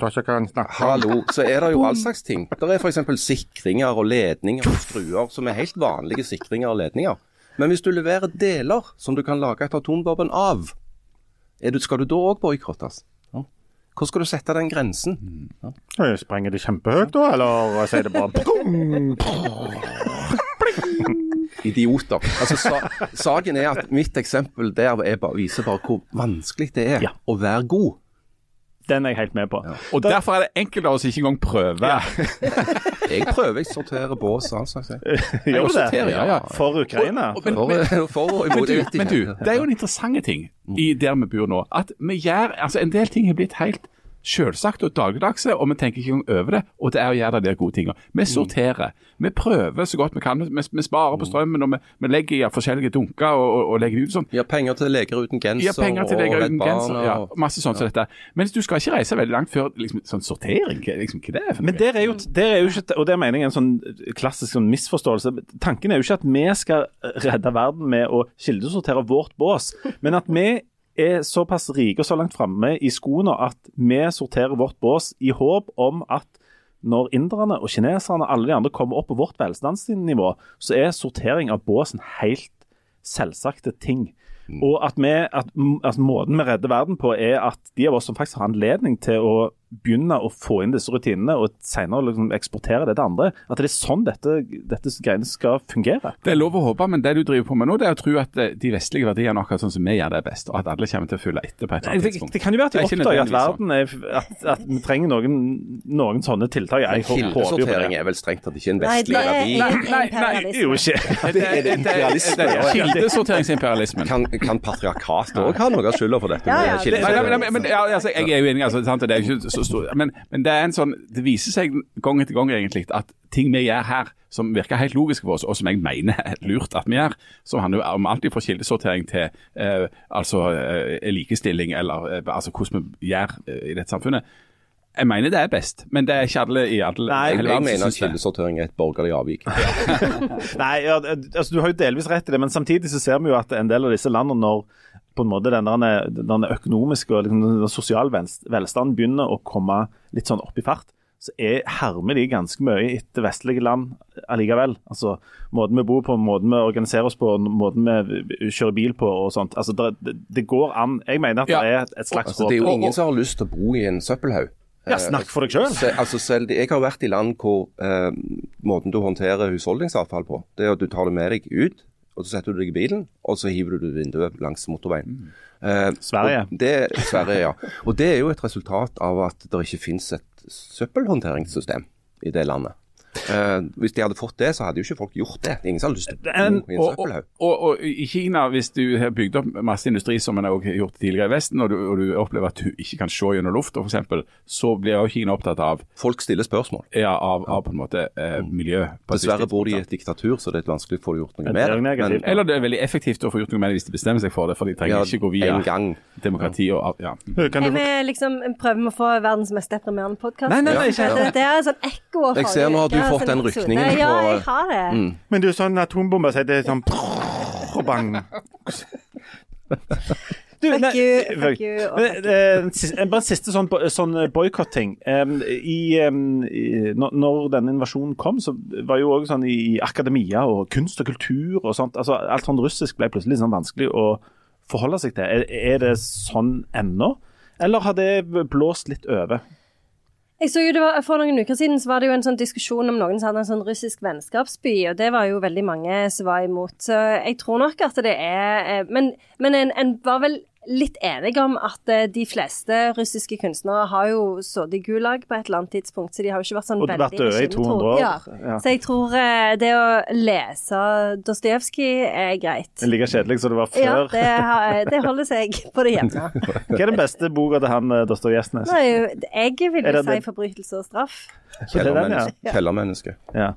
Hallo, så er det jo all slags ting. Det er f.eks. sikringer og ledninger og skruer som er helt vanlige sikringer og ledninger. Men hvis du leverer deler som du kan lage et atomvåpen av, er du, skal du da òg boikottes? Ja. Hvor skal du sette den grensen? Jeg Sprenger det kjempehøyt da, eller sier det bare Idioter. Altså, sa, saken er at mitt eksempel der er bare, viser bare hvor vanskelig det er Ja. å være god. Den er jeg helt med på. Og derfor er det enkelte av oss ikke engang prøver. Jeg prøver, jeg sorterer bås og all slags. jeg. Gjør du sorterer, det? ja, ja. For Ukraina? Men, For, men, for og men, du, men du, det er jo en interessant ting i der vi bor nå. At vi gjør, altså En del ting har blitt helt selvsagt og dagligdagse, og vi tenker ikke engang over det. Og det er å gjøre de gode tingene. Vi sorterer. Vi prøver så godt vi kan. Vi, vi sparer på strømmen, og vi, vi legger i forskjellige dunker og, og, og legger ut sånn. Gir penger til Leger uten genser ja, penger til leger uten genser. Ja, masse sånt som dette. Men du skal ikke reise veldig langt før liksom, sånn sortering. Liksom, hva det er Men der er jo, der er jo ikke, og det mener jeg er en sånn klassisk sånn misforståelse. Tanken er jo ikke at vi skal redde verden med å kildesortere vårt bås, men at vi er såpass rike og så langt framme i skoene at vi sorterer vårt bås i håp om at når inderne og kineserne og alle de andre kommer opp på vårt velstandsnivå, så er sortering av båsen helt selvsagte ting. Og at, vi, at, at måten vi redder verden på, er at de av oss som faktisk har anledning til å begynne å få inn disse rutinene og senere liksom eksportere det til andre. At det er sånn dette, dette greiene skal fungere. Det er lov å håpe, men det du driver på med nå, det er å tro at eh, de vestlige verdiene akkurat sånn som vi gjør det er best, og at alle kommer til å følge etter på et eller annet tidspunkt. det kan jo være at de Det er oppdager at verden er at, at vi trenger noen, noen sånne tiltak. Jeg Kildesortering er vel strengt tatt ikke en vestlig det er verdi. Nei, nei, nei, Jo, ikke. Det er det imperialisme. Er Kildesorteringsimperialismen. Kan, kan patriarkatet òg ha noe av skylda for dette? Ja, ja, Nei, nei, nei, men, ja, altså, jeg er jo enig, altså, sant? det er jo ikke så stor, men, men det er en sånn, det viser seg gang etter gang egentlig at ting vi gjør her som virker helt logiske for oss, og som jeg mener er lurt at vi gjør, som handler om alt fra kildesortering til eh, altså eh, likestilling, eller eh, altså hvordan vi gjør eh, i dette samfunnet. Jeg mener det er best, men det er ikke alle i alle Nei, Jeg hele vil verden mene at kildesortering er et borgerlig avvik. Nei, ja, altså, Du har jo delvis rett i det, men samtidig så ser vi jo at en del av disse landene, når på en måte den, der- den økonomiske og liksom, den sosiale velst- velstanden begynner å komme litt sånn opp i fart, så er, hermer de ganske mye etter vestlige land allikevel. Altså, Måten vi bor på, måten vi organiserer oss på, måten vi kjører bil på og sånt. Altså, det, det, går an. Jeg mener at Ja. det er et, slags Altså, det er jo ingen som har lyst til å bo i en søppelhaug. Ja, snakk for deg selv. Se, altså selv, jeg har vært i land hvor eh, måten du håndterer husholdningsavfall på, det er at du tar det med deg ut, og så setter du deg i bilen, og så hiver du vinduet langs motorveien. Eh, Sverige. Det, Sverige, ja. Og det er jo et resultat av at det ikke finnes et søppelhåndteringssystem i det landet. Eh, hvis de hadde fått det, så hadde jo ikke folk gjort det. Ingen som har lyst til å bo i en Og, og, søppelhaug. og, og i Kina, hvis du har bygd opp masse industri som en har gjort tidligere i Vesten, og du, og du opplever at du ikke kan se gjennom lufta f.eks., så blir jo Kina opptatt av, Folk stiller spørsmål. ja, av, av på en måte eh, miljø. på Dessverre bor de i et diktatur, så det er vanskelig å få gjort noe med det er. Eller det er veldig effektivt å få gjort noe med det hvis de bestemmer seg for det, for de trenger Ja, ikke gå via demokrati og ja. Kan du, vi liksom prøver med å få verdens mest deprimerende podkast? Nei, nei, nei, ikke- Det, det er en sånn ekko av Jeg ser nå har du forrige fått sånn den rykningen på Ja, jeg har det. men du, sånn atombombe, så er det sånn bang. Du, Fuck nei, you, fuck you, og fuck you. eh, sist- eh, Bare en siste sånn, sånn boikotting. Um, um, når, denne invasjonen kom, så var jo også sånn i akademia og kunst og kultur og sånt. altså Alt sånn russisk ble plutselig sånn vanskelig å forholde seg til. Er, er det sånn ennå, eller har det blåst litt over? Jeg så jo det var, For noen uker siden så var det jo en sånn diskusjon om noen som hadde en sånn russisk vennskapsby, og det var jo veldig mange som var imot. Så jeg tror nok at det er eh, Men, men en, en var vel litt enig om at eh, de fleste russiske kunstnere har jo sittet i Gulag på et eller annet tidspunkt, så de har jo ikke vært sånn Og vært døde i 200 år. Ja. Ja. Så jeg tror eh, det å lese Dostojevskij er greit. Det er like kjedelig som det var Ja, før. det, har, det holder seg på det jevne. Hva er den beste boka til han eh, Dostojevskij? Jeg vil jo si 'forbrytelse og straff'. er ja. Kjellermenneske. Kjellermenneske. Ja.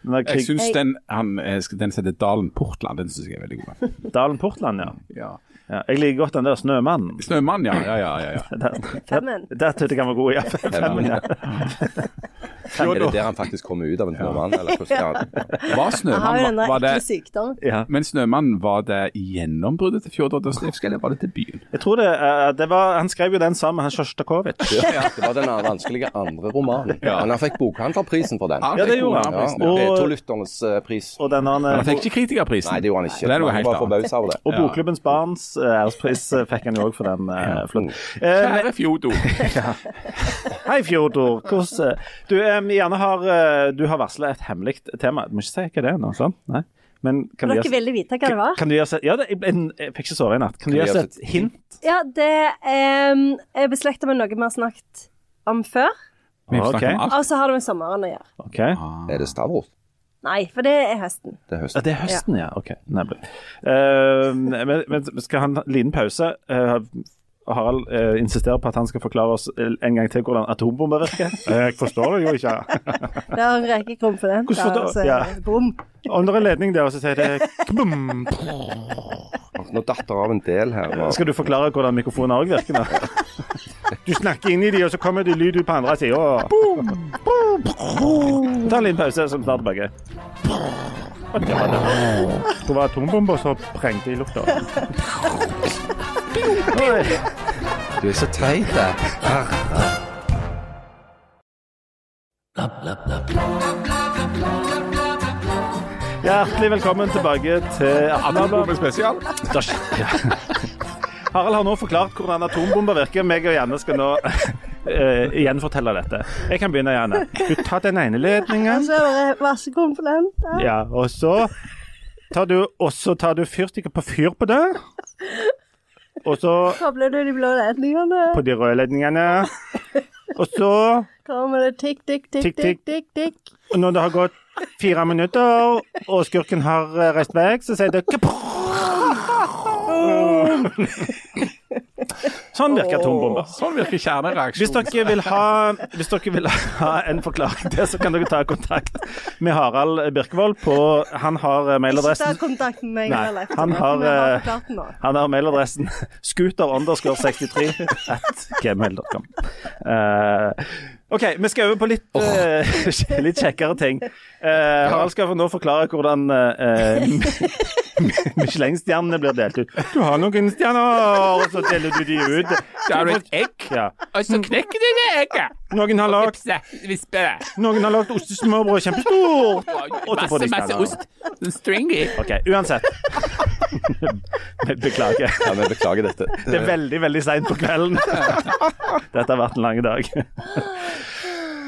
Jeg syns den, han, eh, den som heter Dalen Portland, den syns jeg er veldig god. Dalen Portland, ja. Ja. Ja. Jeg liker godt den der Snømannen. Snømann, ja. ja, ja, ja, ja. Der, Femmen. der trodde jeg han var god, ja. Femmen, ja. Er det der han faktisk kommer ut av en snømann? Eller hvordan? Ja. Var Snømann var, var det, ja. Men Snømann, var det gjennombruddet til Fjodor Dostojevskij, eller var det byen? Jeg tror det, eh, det var, Han skrev jo den sammen med han Sjostakovitsj. Ja, det var den vanskelige andre romanen. Men han fikk bokhandlerprisen for den. Ja, det gjorde han. Ja, Og- P2-lytternes eh, pris. Og denne han fikk ikke kritikerprisen. Nei, det gjorde han ikke. Det Han var forbausa over det. og. Bokklubbens barns eh, ærespris fikk han jo òg for den. men- Kjære Fjodor. Hei, Fjodor. Hvordan Du, vi gjerne har, eh, du har varsla et hemmelig tema. Du må ikke si hva det er nå, sant? Nei? Men kan du dere ville vite hva det var? kan du gi oss Ja, det, jeg, jeg fikk ikke sove i natt. Kan du gi Kan oss du gi oss et hint? Ja, det um, er beslekta med noe vi har snakket om før. Alt. Og så har det med sommeren å gjøre. OK. Er det Stavros? Nei, for det er høsten. Det er Ja, høsten. det er høsten, ja. OK. Nemlig. Uh, men, men skal han ha en liten pause? Eh, Harald eh, insisterer på at han skal forklare oss eh, en gang til hvordan atombomber virker. Jeg forstår det jo ikke. Det er en rekke komponenter, Altså, Ja. bom. Om det er en ledning der, så sier det kabum. Nå datt det av en del her. Og... Skal du forklare hvordan mikrofonen òg virker? nå? Du snakker inn i de, og så kommer det lyd ut på andre sida. Ta en liten pause, så snart tilbake. Og det var det. Det var atombomber som prengte i lufta. Du er så teit, jeg. Hjertelig velkommen tilbake til Atombombe spesial. Ja. Harald har nå forklart hvordan atombomber virker. Meg og Janne skal nå uh, gjenfortelle dette. Jeg kan begynne, gjerne. Du tar den ene ledningen, Så er det vassekomponenter. ja, og så tar du, og så tar du fyrstikker på fyr på det. Og så Kobler du de blå ledningene. på de røde ledningene. Og så Kommer det tikk, tikk, tikk, Tikk, tikk, tikk. Og når det har gått fire minutter, og skurken har eh, reist vekk, så sier det Sånn virker atombomber. Sånn virker Hvis dere, vil ha, hvis dere vil ha en forklaring til det, så kan dere ta kontakt med Harald Birkevold på Han har mailadressen Ikke ta kontakt med meg. Nei, han har, har eh. Han har mailadressen scooter underscore 63 at gmail.com. Eh, OK, vi skal over på litt, eh, litt kjekkere ting. Uh, Harald skal nå forklare hvordan uh, Michelin-stjernene blir delt ut. Du har noen stjerner, og så deler du de ut. Da har du et egg, Ja. og så knekker du det egget. Noen har lagd noen har lagd ostesmørbrød kjempestort. Og så får de Masse, ost. Stringy. OK, uansett. Beklager. Ja, vi beklager dette. Det er veldig, veldig seint på kvelden. Dette har vært en lang dag.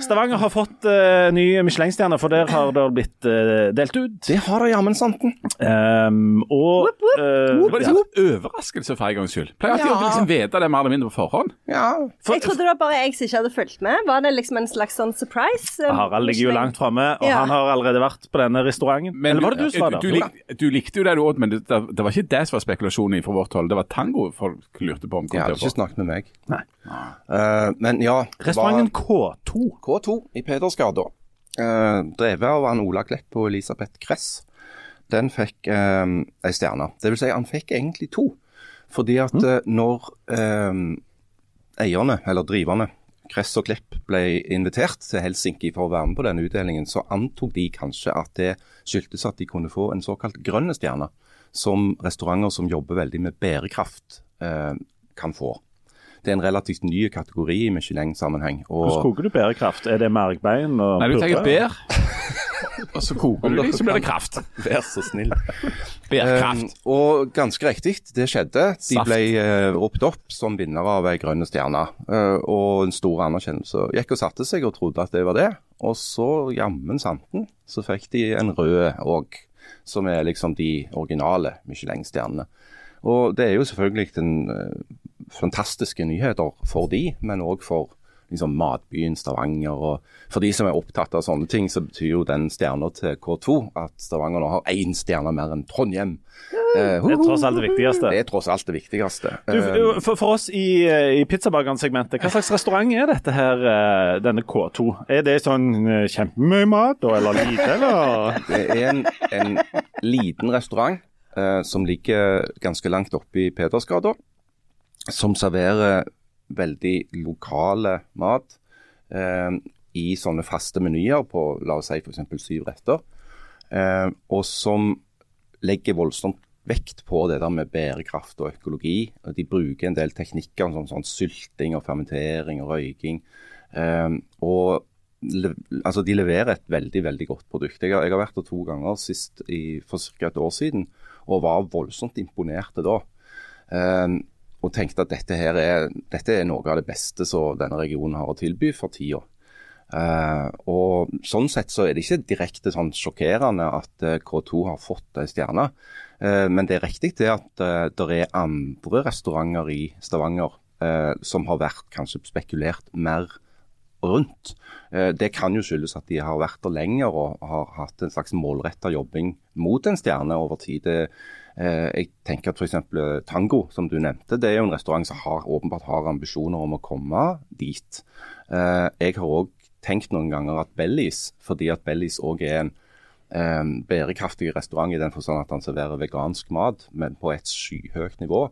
Stavanger har fått uh, nye Michelin-stjerner, for der har det blitt uh, delt ut. Det har det jammen santen. Um, og eh, Det var ja. liksom overraskelse for en gangs skyld. Pleier alltid Ja. å liksom vite det mer eller mindre på forhånd. Ja. for, Jeg trodde det var bare jeg som ikke hadde fulgt med. Var det liksom en slags sånn surprise? Um, Harald ligger jo langt framme, og Ja. han har allerede vært på denne restauranten. Eller var det du som var du, lik, du likte jo det du åt, men det, det, det var ikke det som var spekulasjonen fra vårt hold. Det var tango folk lurte på om kom til å ikke snakket med meg. Nei. Uh, men ja. Restauranten K2. K2 i Pedersgata. eh, drevet av han Ola Klepp og Elisabeth Kress. Den fikk eh, ei stjerne. Det vil si, han fikk egentlig to. Fordi at eh, når eh, eierne, eller driverne, Kress og Klepp, ble invitert til Helsinki for å være med på denne utdelingen, så antok de kanskje at det skyldtes at de kunne få en såkalt grønn stjerne, som restauranter som jobber veldig med bærekraft, eh, kan få. Det er en relativt ny kategori i Michelin-sammenheng. og- Hvordan koker du bærekraft? Er det markbein og Nei, du tar bær, og så koker du dem, så blir det kraft. Vær så snill. Bærkraft. Um, og ganske riktig, det skjedde. De Saft. ble uh, ropt opp som vinnere av ei grønn stjerne. uh, og en stor anerkjennelse. Gikk og satte seg og trodde at det var det. Og så, jammen santen, så fikk de en rød òg. Som er liksom de originale Michelin-stjernene. Og det er jo selvfølgelig en, eh, fantastiske nyheter for de, men òg for liksom, matbyen Stavanger. Og for de som er opptatt av sånne ting, så betyr jo den stjerna til K2 at Stavanger nå har én stjerne mer enn Trondheim. Eh, Det er tross alt det viktigste. det er tross alt det viktigste. Du, Eh, for, for oss i, eh, i pizzabakeren-segmentet, hva slags restaurant er dette her, denne K2? Er det sånn kjempemye mat, eller lite, eller? Det er en, en liten restaurant eh, som ligger ganske langt oppe i Pedersgata, som serverer veldig lokale mat eh, i sånne faste menyer på la oss si f.eks. syv retter, eh, og som legger voldsomt vekt på det der med bærekraft og økologi. Og De bruker en del teknikker som sånn sylting og fermentering og røyking. Eh, og le, altså de leverer et veldig veldig godt produkt. Jeg har, jeg har vært der to ganger sist i, for ca. et år siden og var voldsomt imponerte da. Eh, og tenkte at dette her er, dette er noe av det beste som denne regionen har å tilby for tida. Uh, og Sånn sett så er det ikke direkte sånn sjokkerende at eh, K2 har fått ei stjerne. Uh, men det er riktig det at det er andre restauranter i Stavanger eh, som har vært kanskje spekulert mer rundt. Eh, det kan jo skyldes at de har vært der lenger og har hatt en slags målretta jobbing mot en stjerne over tid. Det, eh, jeg tenker at f.eks. Tango, som du nevnte, det er jo en restaurant som har, åpenbart har ambisjoner om å komme dit. Eh, jeg har òg tenkt noen ganger at Bellies, fordi at Bellies òg er en eh, bærekraftig restaurant i den forstand at han serverer vegansk mat, men på et skyhøyt nivå,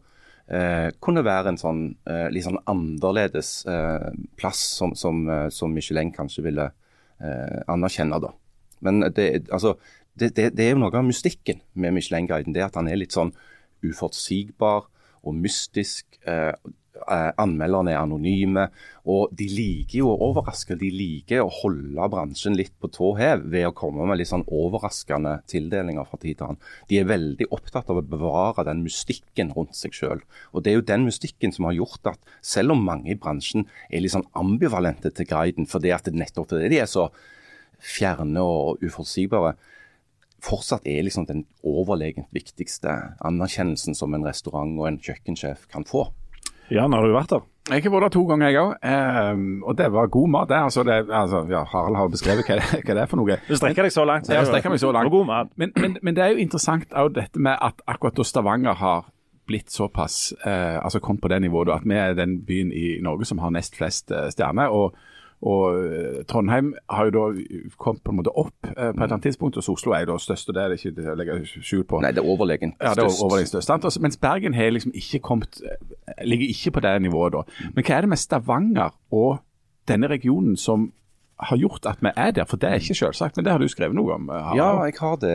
eh, kunne være en sånn eh, litt sånn annerledes eh, plass som, som, eh, som Michelin kanskje ville eh, anerkjenne. da. Men det, altså, det, det, det er jo noe av mystikken med Michelin-guiden. Det at han er litt sånn uforutsigbar og mystisk. Eh, eh, anmelderne er anonyme. Og de liker jo å overraske. De liker å holde bransjen litt på tå hev ved å komme med litt sånn overraskende tildelinger fra tid til annen. De er veldig opptatt av å bevare den mystikken rundt seg sjøl. Og det er jo den mystikken som har gjort at selv om mange i bransjen er litt sånn ambivalente til guiden, fordi at nettopp fordi de er så fjerne og uforutsigbare, fortsatt er liksom den overlegent viktigste anerkjennelsen som en restaurant og en kjøkkensjef kan få. Jan, har du vært der? Jeg har vært der to ganger, jeg òg. Eh, og det var god mat. Det, altså, det, altså, ja, Harald har beskrevet hva, hva det er for noe. Du strekker deg så langt. Ja, jeg strekker meg så langt. God mat. Men, men, men det er jo interessant òg dette med at akkurat da Stavanger har blitt såpass, eh, altså kommet på det nivået at vi er den byen i Norge som har nest flest eh, stjerner. og og eh, Trondheim har jo da kommet på en måte opp eh, på et annet tidspunkt, og Oslo er jo da størst. og Det er det ikke det legger skjul på. Nei, det er overlegent Ja, det er overlegent størst. sant? Altså, Mens Bergen har liksom ikke kommet, eh, ligger ikke på det nivået da. Men hva er det med Stavanger og denne regionen som har gjort at vi er der? For det er ikke selvsagt, men det har du skrevet noe om. Harald. Ja, jeg har det.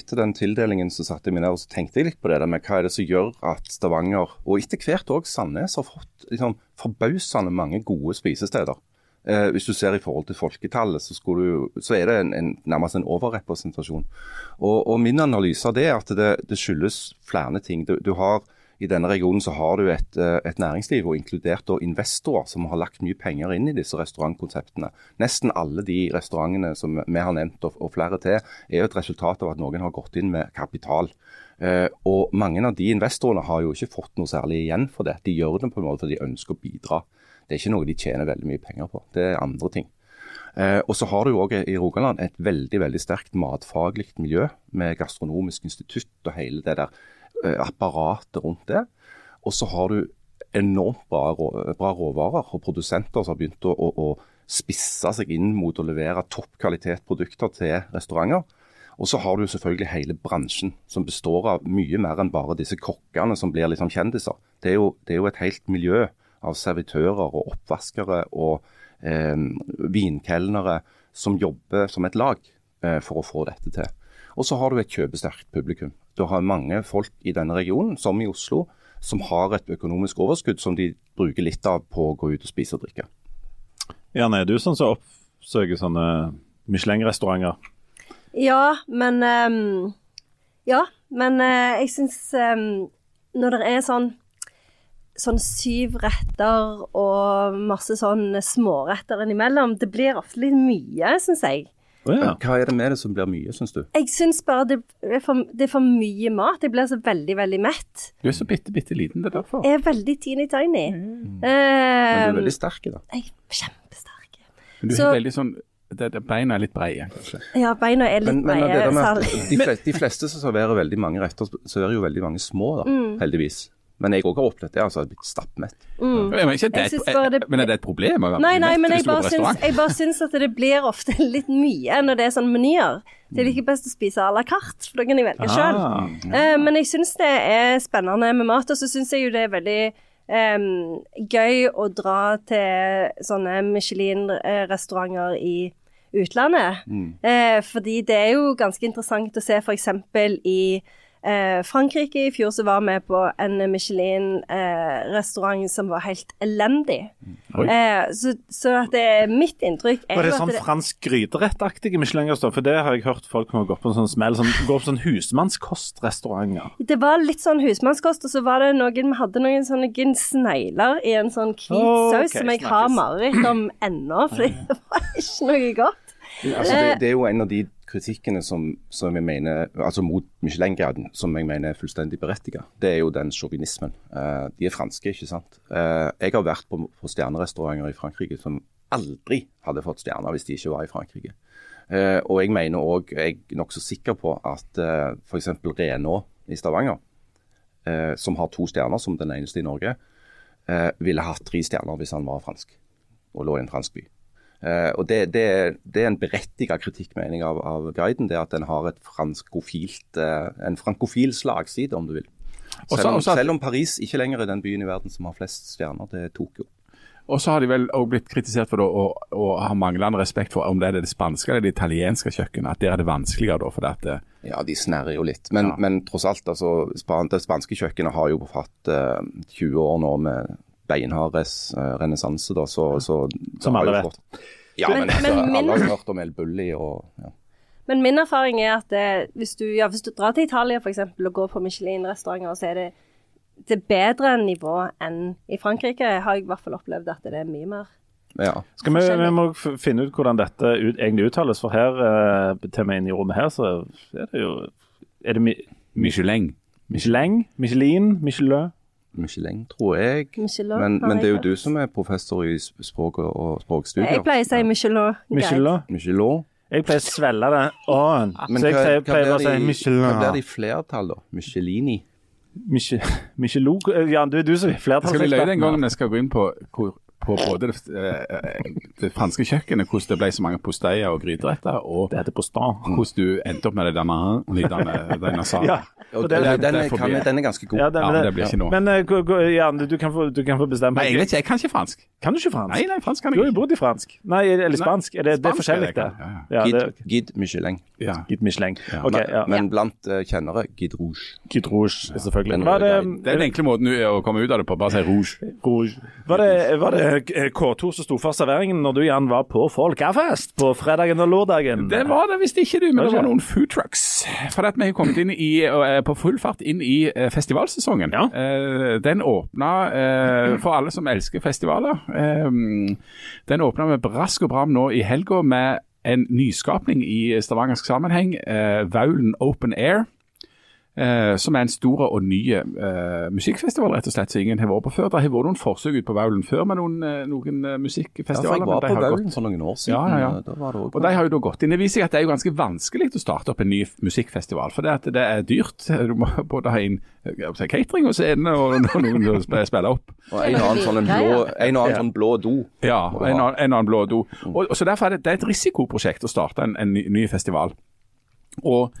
Etter den tildelingen så satte jeg meg ned og så tenkte jeg litt på det der med hva er det som gjør at Stavanger, og etter hvert òg Sandnes, har fått liksom, forbausende mange gode spisesteder. Eh, hvis du ser i forhold til folketallet, så, du, så er det en, en, nærmest en overrepresentasjon. Og, og Min analyse av det er at det, det skyldes flere ting. Du, du har i denne regionen så har du et, eh, et næringsliv, og inkludert investorer, som har lagt mye penger inn i disse restaurantkonseptene. Nesten alle de restaurantene som vi har nevnt, og, og flere til, er jo et resultat av at noen har gått inn med kapital. Eh, og Mange av de investorene har jo ikke fått noe særlig igjen for det. De gjør det på en måte fordi de ønsker å bidra. Det er ikke noe de tjener veldig mye penger på. Det er andre ting. Eh, og så har du jo òg i Rogaland et veldig veldig sterkt matfaglig miljø med gastronomisk institutt og hele det der eh, apparatet rundt det. Og så har du enormt bra, bra råvarer og produsenter som har begynt å, å, å spisse seg inn mot å levere toppkvalitetsprodukter til restauranter. Og så har du selvfølgelig hele bransjen, som består av mye mer enn bare disse kokkene som blir liksom kjendiser. Det er jo, det er jo et helt miljø av servitører og oppvaskere og eh, vinkelnere som jobber som et lag eh, for å få dette til. Og så har du et kjøpesterkt publikum. Du har mange folk i denne regionen, som i Oslo, som har et økonomisk overskudd som de bruker litt av på å gå ut og spise og drikke. Jan, er du sånn som oppsøker sånne Michelin-restauranter? Ja, men um, Ja, men uh, jeg syns um, Når det er sånn Sånn syv retter og masse sånn småretter innimellom, det blir ofte litt mye, syns jeg. Oh, ja. Hva er det med det som blir mye, syns du? Jeg syns bare det er, for, det er for mye mat. Jeg blir så veldig, veldig mett. Du er så bitte, bitte liten, det er derfor. Jeg er veldig teeny tiny. Men du er veldig sterk i det. jeg er kjempesterk. Men du Så- er veldig sånn det, det, Beina er litt breie, kanskje. Ja, beina er litt Men, men breie. særlig. de, fleste, de fleste som serverer veldig mange retter, serverer jo veldig mange små, da, Mm. heldigvis. Men jeg òg har opplevd det. altså, jeg har blitt stappmett. Men, er ikke det, synes det- men er det et problem? Nei, nei, men jeg bare, syns, jeg bare syns at det blir ofte litt mye når det er sånne menyer. Det er like best å spise à la carte, for da kan jeg velge sjøl. Ah, men jeg syns det er spennende med mat, og så syns jeg jo det er veldig um, gøy å dra til sånne Michelin-restauranter i utlandet. Eh, fordi det er jo ganske interessant å se f.eks. i eh, Frankrike. I fjor så var vi på en Michelin-restaurant som var helt elendig. Eh, så, så at det er mitt inntrykk er Var det sånn det, fransk gryterettaktig Michelin-restaurant? For det har jeg hørt folk må gå på en sånn smell, Sånn, går på sånn husmannskostrestauranter. det var litt sånn husmannskost, og så var det noen Vi hadde noen sånne snegler i en sånn hvit Ok, saus som jeg har snakkes. mareritt om ennå, fordi det var ikke noe godt. Altså, det, det er jo en av de kritikkene som, som jeg mener, altså mot Michelin-graden, som jeg mener er fullstendig berettiget. Det er jo den sjåvinismen. Uh, de er franske, ikke sant. Uh, jeg har vært på, på stjernerestauranter i Frankrike som aldri hadde fått stjerner hvis de ikke var i Frankrike. Uh, og jeg mener òg, jeg er nokså sikker på at uh, f.eks. Renault i Stavanger, som har to stjerner som den eneste i Norge, ville hatt tre stjerner hvis han var fransk og lå i en fransk by. Eh, og det, det, det er en berettiget kritikk, mener av, av guiden. Det at den har et franskofilt, eh, en frankofil slagside, om du vil. Selv om, også selv om Paris ikke lenger er den byen i verden som har flest stjerner, det er Tokyo. Og så har de vel også blitt kritisert for å, å ha manglende respekt for om det er det spanske eller det italienske kjøkkenet. At der er det vanskeligere da, for det at det, Ja, de snerrer jo litt. Men, Ja. men tross alt, altså, det spanske kjøkkenet har jo hatt uh, 20 år nå med beinhard res- eh, renessanse, da. Så, så Som alle vet. fått- Ja, Men- men, altså, men min- alle har hørt om El Bulli og ja. Men min erfaring er at det, hvis, du, ja, hvis du drar til Italia for eksempel, og går på Michelin-restauranter, så er det, det er bedre nivå enn i Frankrike. Har jeg i hvert fall opplevd at det er mye mer. ja. Skal vi, vi må finne ut hvordan dette ut, egentlig uttales, for her, eh, til meg inn i rommet her, så er det jo Er det mi, Michelin. Michelin? Michelin? Michelin? Michelin, tror jeg. Michelin, Men, men det er jo du som er professor i språk og, språkstudier. Jeg pleier å si Michelin. Michelin? Michelin. Jeg pleier å svelge det å-en. Men Så jeg hva, hva pleier å si det i- hva blir Michelin. det i flertall, da? Michelini? Michel, Michelin Ja, du er du som er Skal vi løye den gangen vi skal gå inn på, hvor, på både det, eh, det franske kjøkkenet, hvordan det ble så mange posteier og gryteretter, og Det heter postan. hvordan du endte opp med det der lydene den salen. Ja. Og den, den, kan, den er ganske god. Ja, Ja, men det blir ikke noe. Men eh, gå- gå- Jan, du, kan få, du kan få bestemme. Nei, jeg vet ikke, jeg kan ikke fransk. Kan du ikke fransk? Nei, nei, fransk kan Du har jo bodd i fransk. Nei, eller spansk. Er det, det er forskjellig, det kan, ja, Ja, Gid, Michelin. Ja. Gid Michelin. Ja, Ok, men, ja. men blant uh, kjennere Gid Rouge. Gid Rouge, selvfølgelig. Den det, Det er den enkle måten å komme ut av det på, bare si rouge. Rouge. Var det, var det eh, K2 som sto for serveringen når du Jan var på Folkefest på fredagen og lørdagen? Det var det visst ikke, du, men det var noen food trucks. For at vi har kommet inn i, på full fart inn i eh, festivalsesongen. Ja. Eh, Den åpna eh, for alle som elsker festivaler. eh, Den åpna med brask og bram nå i helga med en nyskapning i stavangersk sammenheng. eh, Vaulen Open Air. Eh, som er en stor og ny eh, musikkfestival, rett og slett, som ingen har vært på før. Det har vært noen forsøk ute på Vaulen før med noen, eh, noen musikkfestivaler. Ja, for jeg var på Vaulen gått- for noen år siden. Ja, ja, ja. eh, Da var det også og de har jo da gått inn. Det viser seg at det er jo ganske vanskelig å starte opp en ny musikkfestival. For det, at det er dyrt. Du må både ha inn catering og scene og noen som spiller sp- spille opp. Og en og annen sånn, en blå, en og annen sånn blå do. Ja, og en, annen- en annen blå do. Mm. Og, og så Derfor er det, det er et risikoprosjekt å starte en, en ny, ny festival. Og,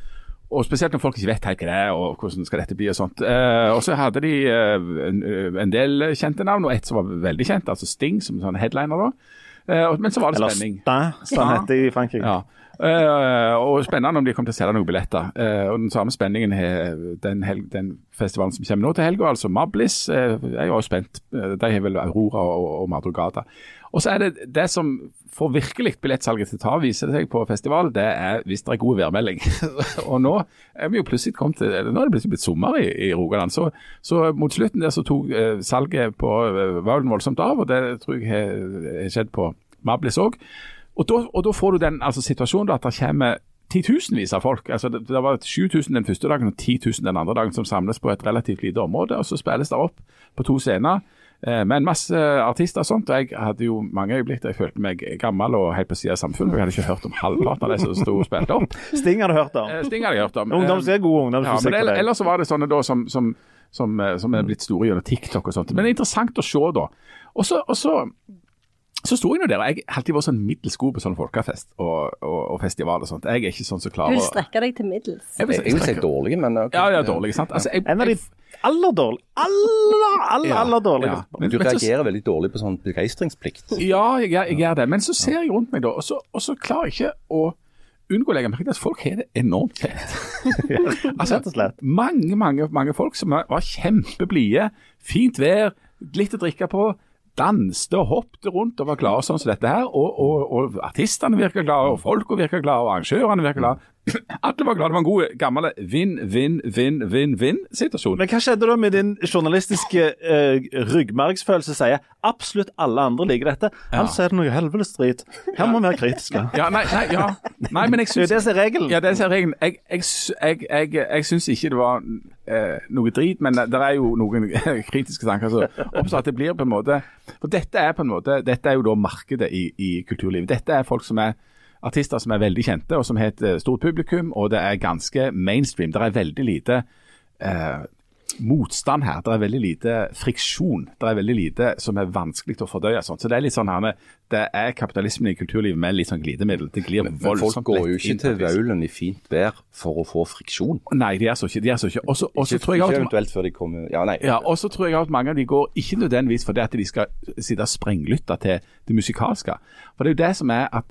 og Spesielt når folk ikke vet helt hva det er og hvordan skal dette bli. Og sånt. Eh, og så hadde de eh, en, en del kjente navn, og et som var veldig kjent, altså Sting som sånn headliner. da. Eh, men så var det Eller spenning. Stin, som Ja. heter i Frankrike. Ja. Eh, og spennende om de kommer til å selge noen billetter. Eh, og Den samme spenningen har den, den festivalen som kommer nå til helga, altså Mablis. Uh, jeg er jo spent. Eh, de har vel Aurora og, og Madrugada. Og så er det det som får virkelig billettsalget til å ta, viser det seg på festival, det er hvis det er god værmelding. og nå er vi jo plutselig kommet til, nå er det plutselig blitt sommer i, i Rogaland. Så, så mot slutten der så tok eh, salget på uh, Vaulen voldsomt av, og det tror jeg har skjedd på Mablis òg. Og da får du den altså, situasjonen at det kommer titusenvis av folk. Altså, det, det var 7000 den første dagen og 10 000 den andre dagen som samles på et relativt lite område. og Så spilles det opp på to scener eh, med en masse artister og sånt. og Jeg hadde jo mange øyeblikk der jeg følte meg gammel og helt på siden av samfunnet. Jeg hadde ikke hørt om halvparten av de som sto og spilte opp. Sting har du hørt om. Eh, Sting hadde jeg hørt om. Ungdoms, er er god Ja, men ellers så var det sånne da som, som, som, eh, som er blitt store gjennom TikTok og sånt. Men det er interessant å se da. Og så, så, så sto jeg nå der, og jeg har alltid vært sånn middels god på sånn folkefest og, og, og festival og sånt. Jeg er ikke sånn som Du klarer vil å strekke deg til middels. Jeg vil Jeg vil si dårlig, men okay. Ja, ja, dårlig, sant? Altså, jeg, En av de aller dårlige Aller, aller, Ja, aller dårlige. ja. Men du Men så- reagerer veldig dårlig på sånn begeistringsplikt. Ja, jeg, jeg gjør det. Men så ser jeg rundt meg, da, og så, og så klarer jeg ikke å unngå å legge merke til at folk har det enormt fett. altså, Rett og slett. mange, mange, mange folk som var var kjempeblide. Fint vær, litt å drikke på. Danste og hoppte rundt og var glade sånn som dette her. Og, og, og artistene virka glade, og folka virka glade, og arrangørene virka glade. Alle var glad. Det var en god gammel vinn, vinn, vinn, vinn, vinn-situasjon. Men hva skjedde da med din journalistiske uh, ryggmargsfølelse sier absolutt alle andre liker dette? Altså er det noe helvetes drit. Her må vi være kritiske. Ja, nei, nei, ja. nei, men jeg syns det som er regelen. Ja, det er regelen. Jeg, jeg, jeg, jeg, jeg syns ikke det var eh, noe drit, men det er jo noen kritiske tanker som oppstår. At det blir på en måte For dette er på en måte Dette er jo da markedet i, i kulturlivet. Dette er folk som er artister som er veldig kjente, og som har et eh, stort publikum, og det er ganske mainstream. Det er veldig lite eh, motstand her. Det er veldig lite friksjon. Det er veldig lite som er vanskelig å fordøye. Sånt. Så det er litt sånn her, det er kapitalismen i kulturlivet med litt sånn glidemiddel. Det glir Men folk går jo ikke til et. Vaulen i fint vær for å få friksjon. Nei, de er så ikke. De er så ikke. Og så Ikke, tror jeg ikke at eventuelt før de kommer Ja, nei. ja, og så tror jeg at mange av de går ikke nødvendigvis fordi at de skal sitte og sprenglytte til det musikalske. For det er jo det som er at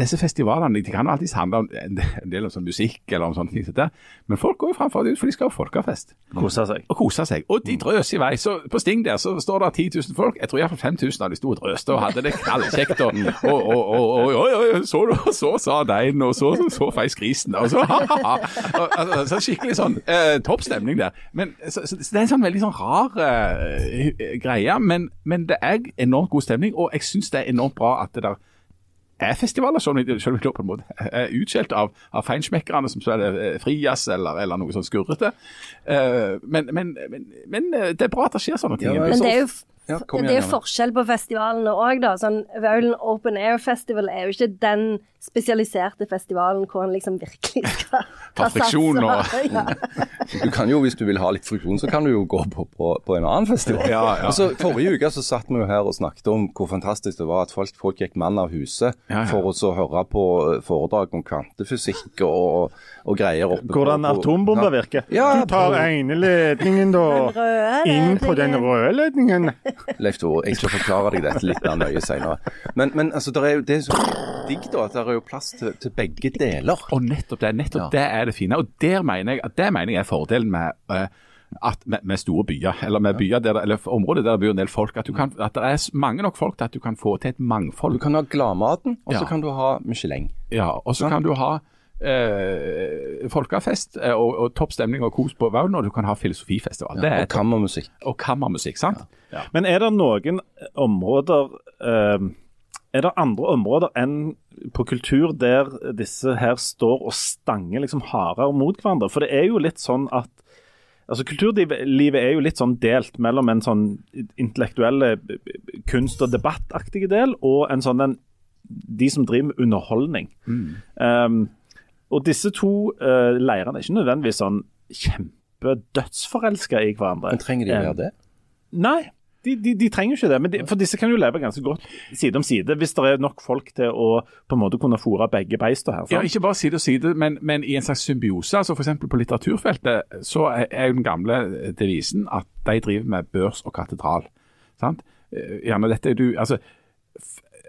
disse festivalene de kan alltid handle om en del, om sånn musikk eller om sånne ting. Så. Men folk går jo framfor det ut, for de skal ha folkefest Kose seg. og kose seg. Og de drøser i vei. Så på Sting der så står det 10 000 folk. Jeg tror iallfall 5000 av de sto og drøste og hadde det knallkjekt. Og, og, og, og, og, så, så sa deinen, og så, så, så feis grisen. Og så, ha, altså, så skikkelig sånn eh, topp stemning der. Men, så, det er en sånn veldig sånn rar eh, greie. Men, men det er enormt god stemning, og jeg syns det er enormt bra at det der er festivaler, selv om de selv om de på en måte er utskjelt av, av feinschmeckerne som spiller eh, frijazz eller, eller noe sånn skurrete. Uh, men, men, men, men eh, det er bra at det skjer sånne ting. Ja, Men det er jo, Ja, igjen, det er jo forskjell på festivalene òg, da. Sånn, Vaulen Open Air Festival er jo ikke den spesialiserte festivalen hvor en liksom virkelig skal Ta friksjon og- ja. Du kan jo, Hvis du vil ha litt friksjon, så kan du jo gå på, på, på en annen festival. Ja, ja. Altså, Forrige uke så satt vi jo her og snakket om hvor fantastisk det var at folk, folk gikk mann av huset Ja, ja. for å så høre på eh, foredrag om kvantefysikk og, og greier. oppe Hvordan atombomber virker. Ja, du tar ene ledningen, da. Inn på den røde ledningen. Leif Tore, jeg skal forklare deg dette litt mer nøye senere. Men, men altså, det er jo det er så digg da, at det er jo plass til, til begge deler. Og nettopp det nettopp Ja. det er det fine. Og der mener jeg, at det mener jeg er fordelen med, uh, at, med, med store byer, eller med byer der, eller områder der det bor en del folk. At, du kan, at det er mange nok folk til at du kan få til et mangfold. Du kan ha gladmaten, og så Ja. kan du ha Michelin. Ja, og så kan du ha eh, folkefest eh, og, og topp stemning og kos på Vaulen, og du kan ha filosofifestival. det er og kammermusikk. og kammermusikk, sant? Men er det noen områder eh, Er det andre områder enn på kultur der disse her står og stanger liksom hardere mot hverandre? For det er jo litt sånn at Altså Kulturlivet er jo litt sånn delt mellom en sånn intellektuelle kunst- og debattaktige del, og en sånn en, de som driver med underholdning. Um, og disse to uh, leirene er ikke nødvendigvis sånn kjempedødsforelska i hverandre. Men trenger de å gjøre det? Nei, de, de, de trenger jo ikke det. Men de, for disse kan jo leve ganske godt side om side, hvis det er nok folk til å på en måte kunne fòre begge beista her. Ja, Ikke bare side om side, men, men i en slags symbiose. altså F.eks. på litteraturfeltet så er jo den gamle devisen at de driver med børs og katedral. sant? Eh, Gjerne dette er du, altså,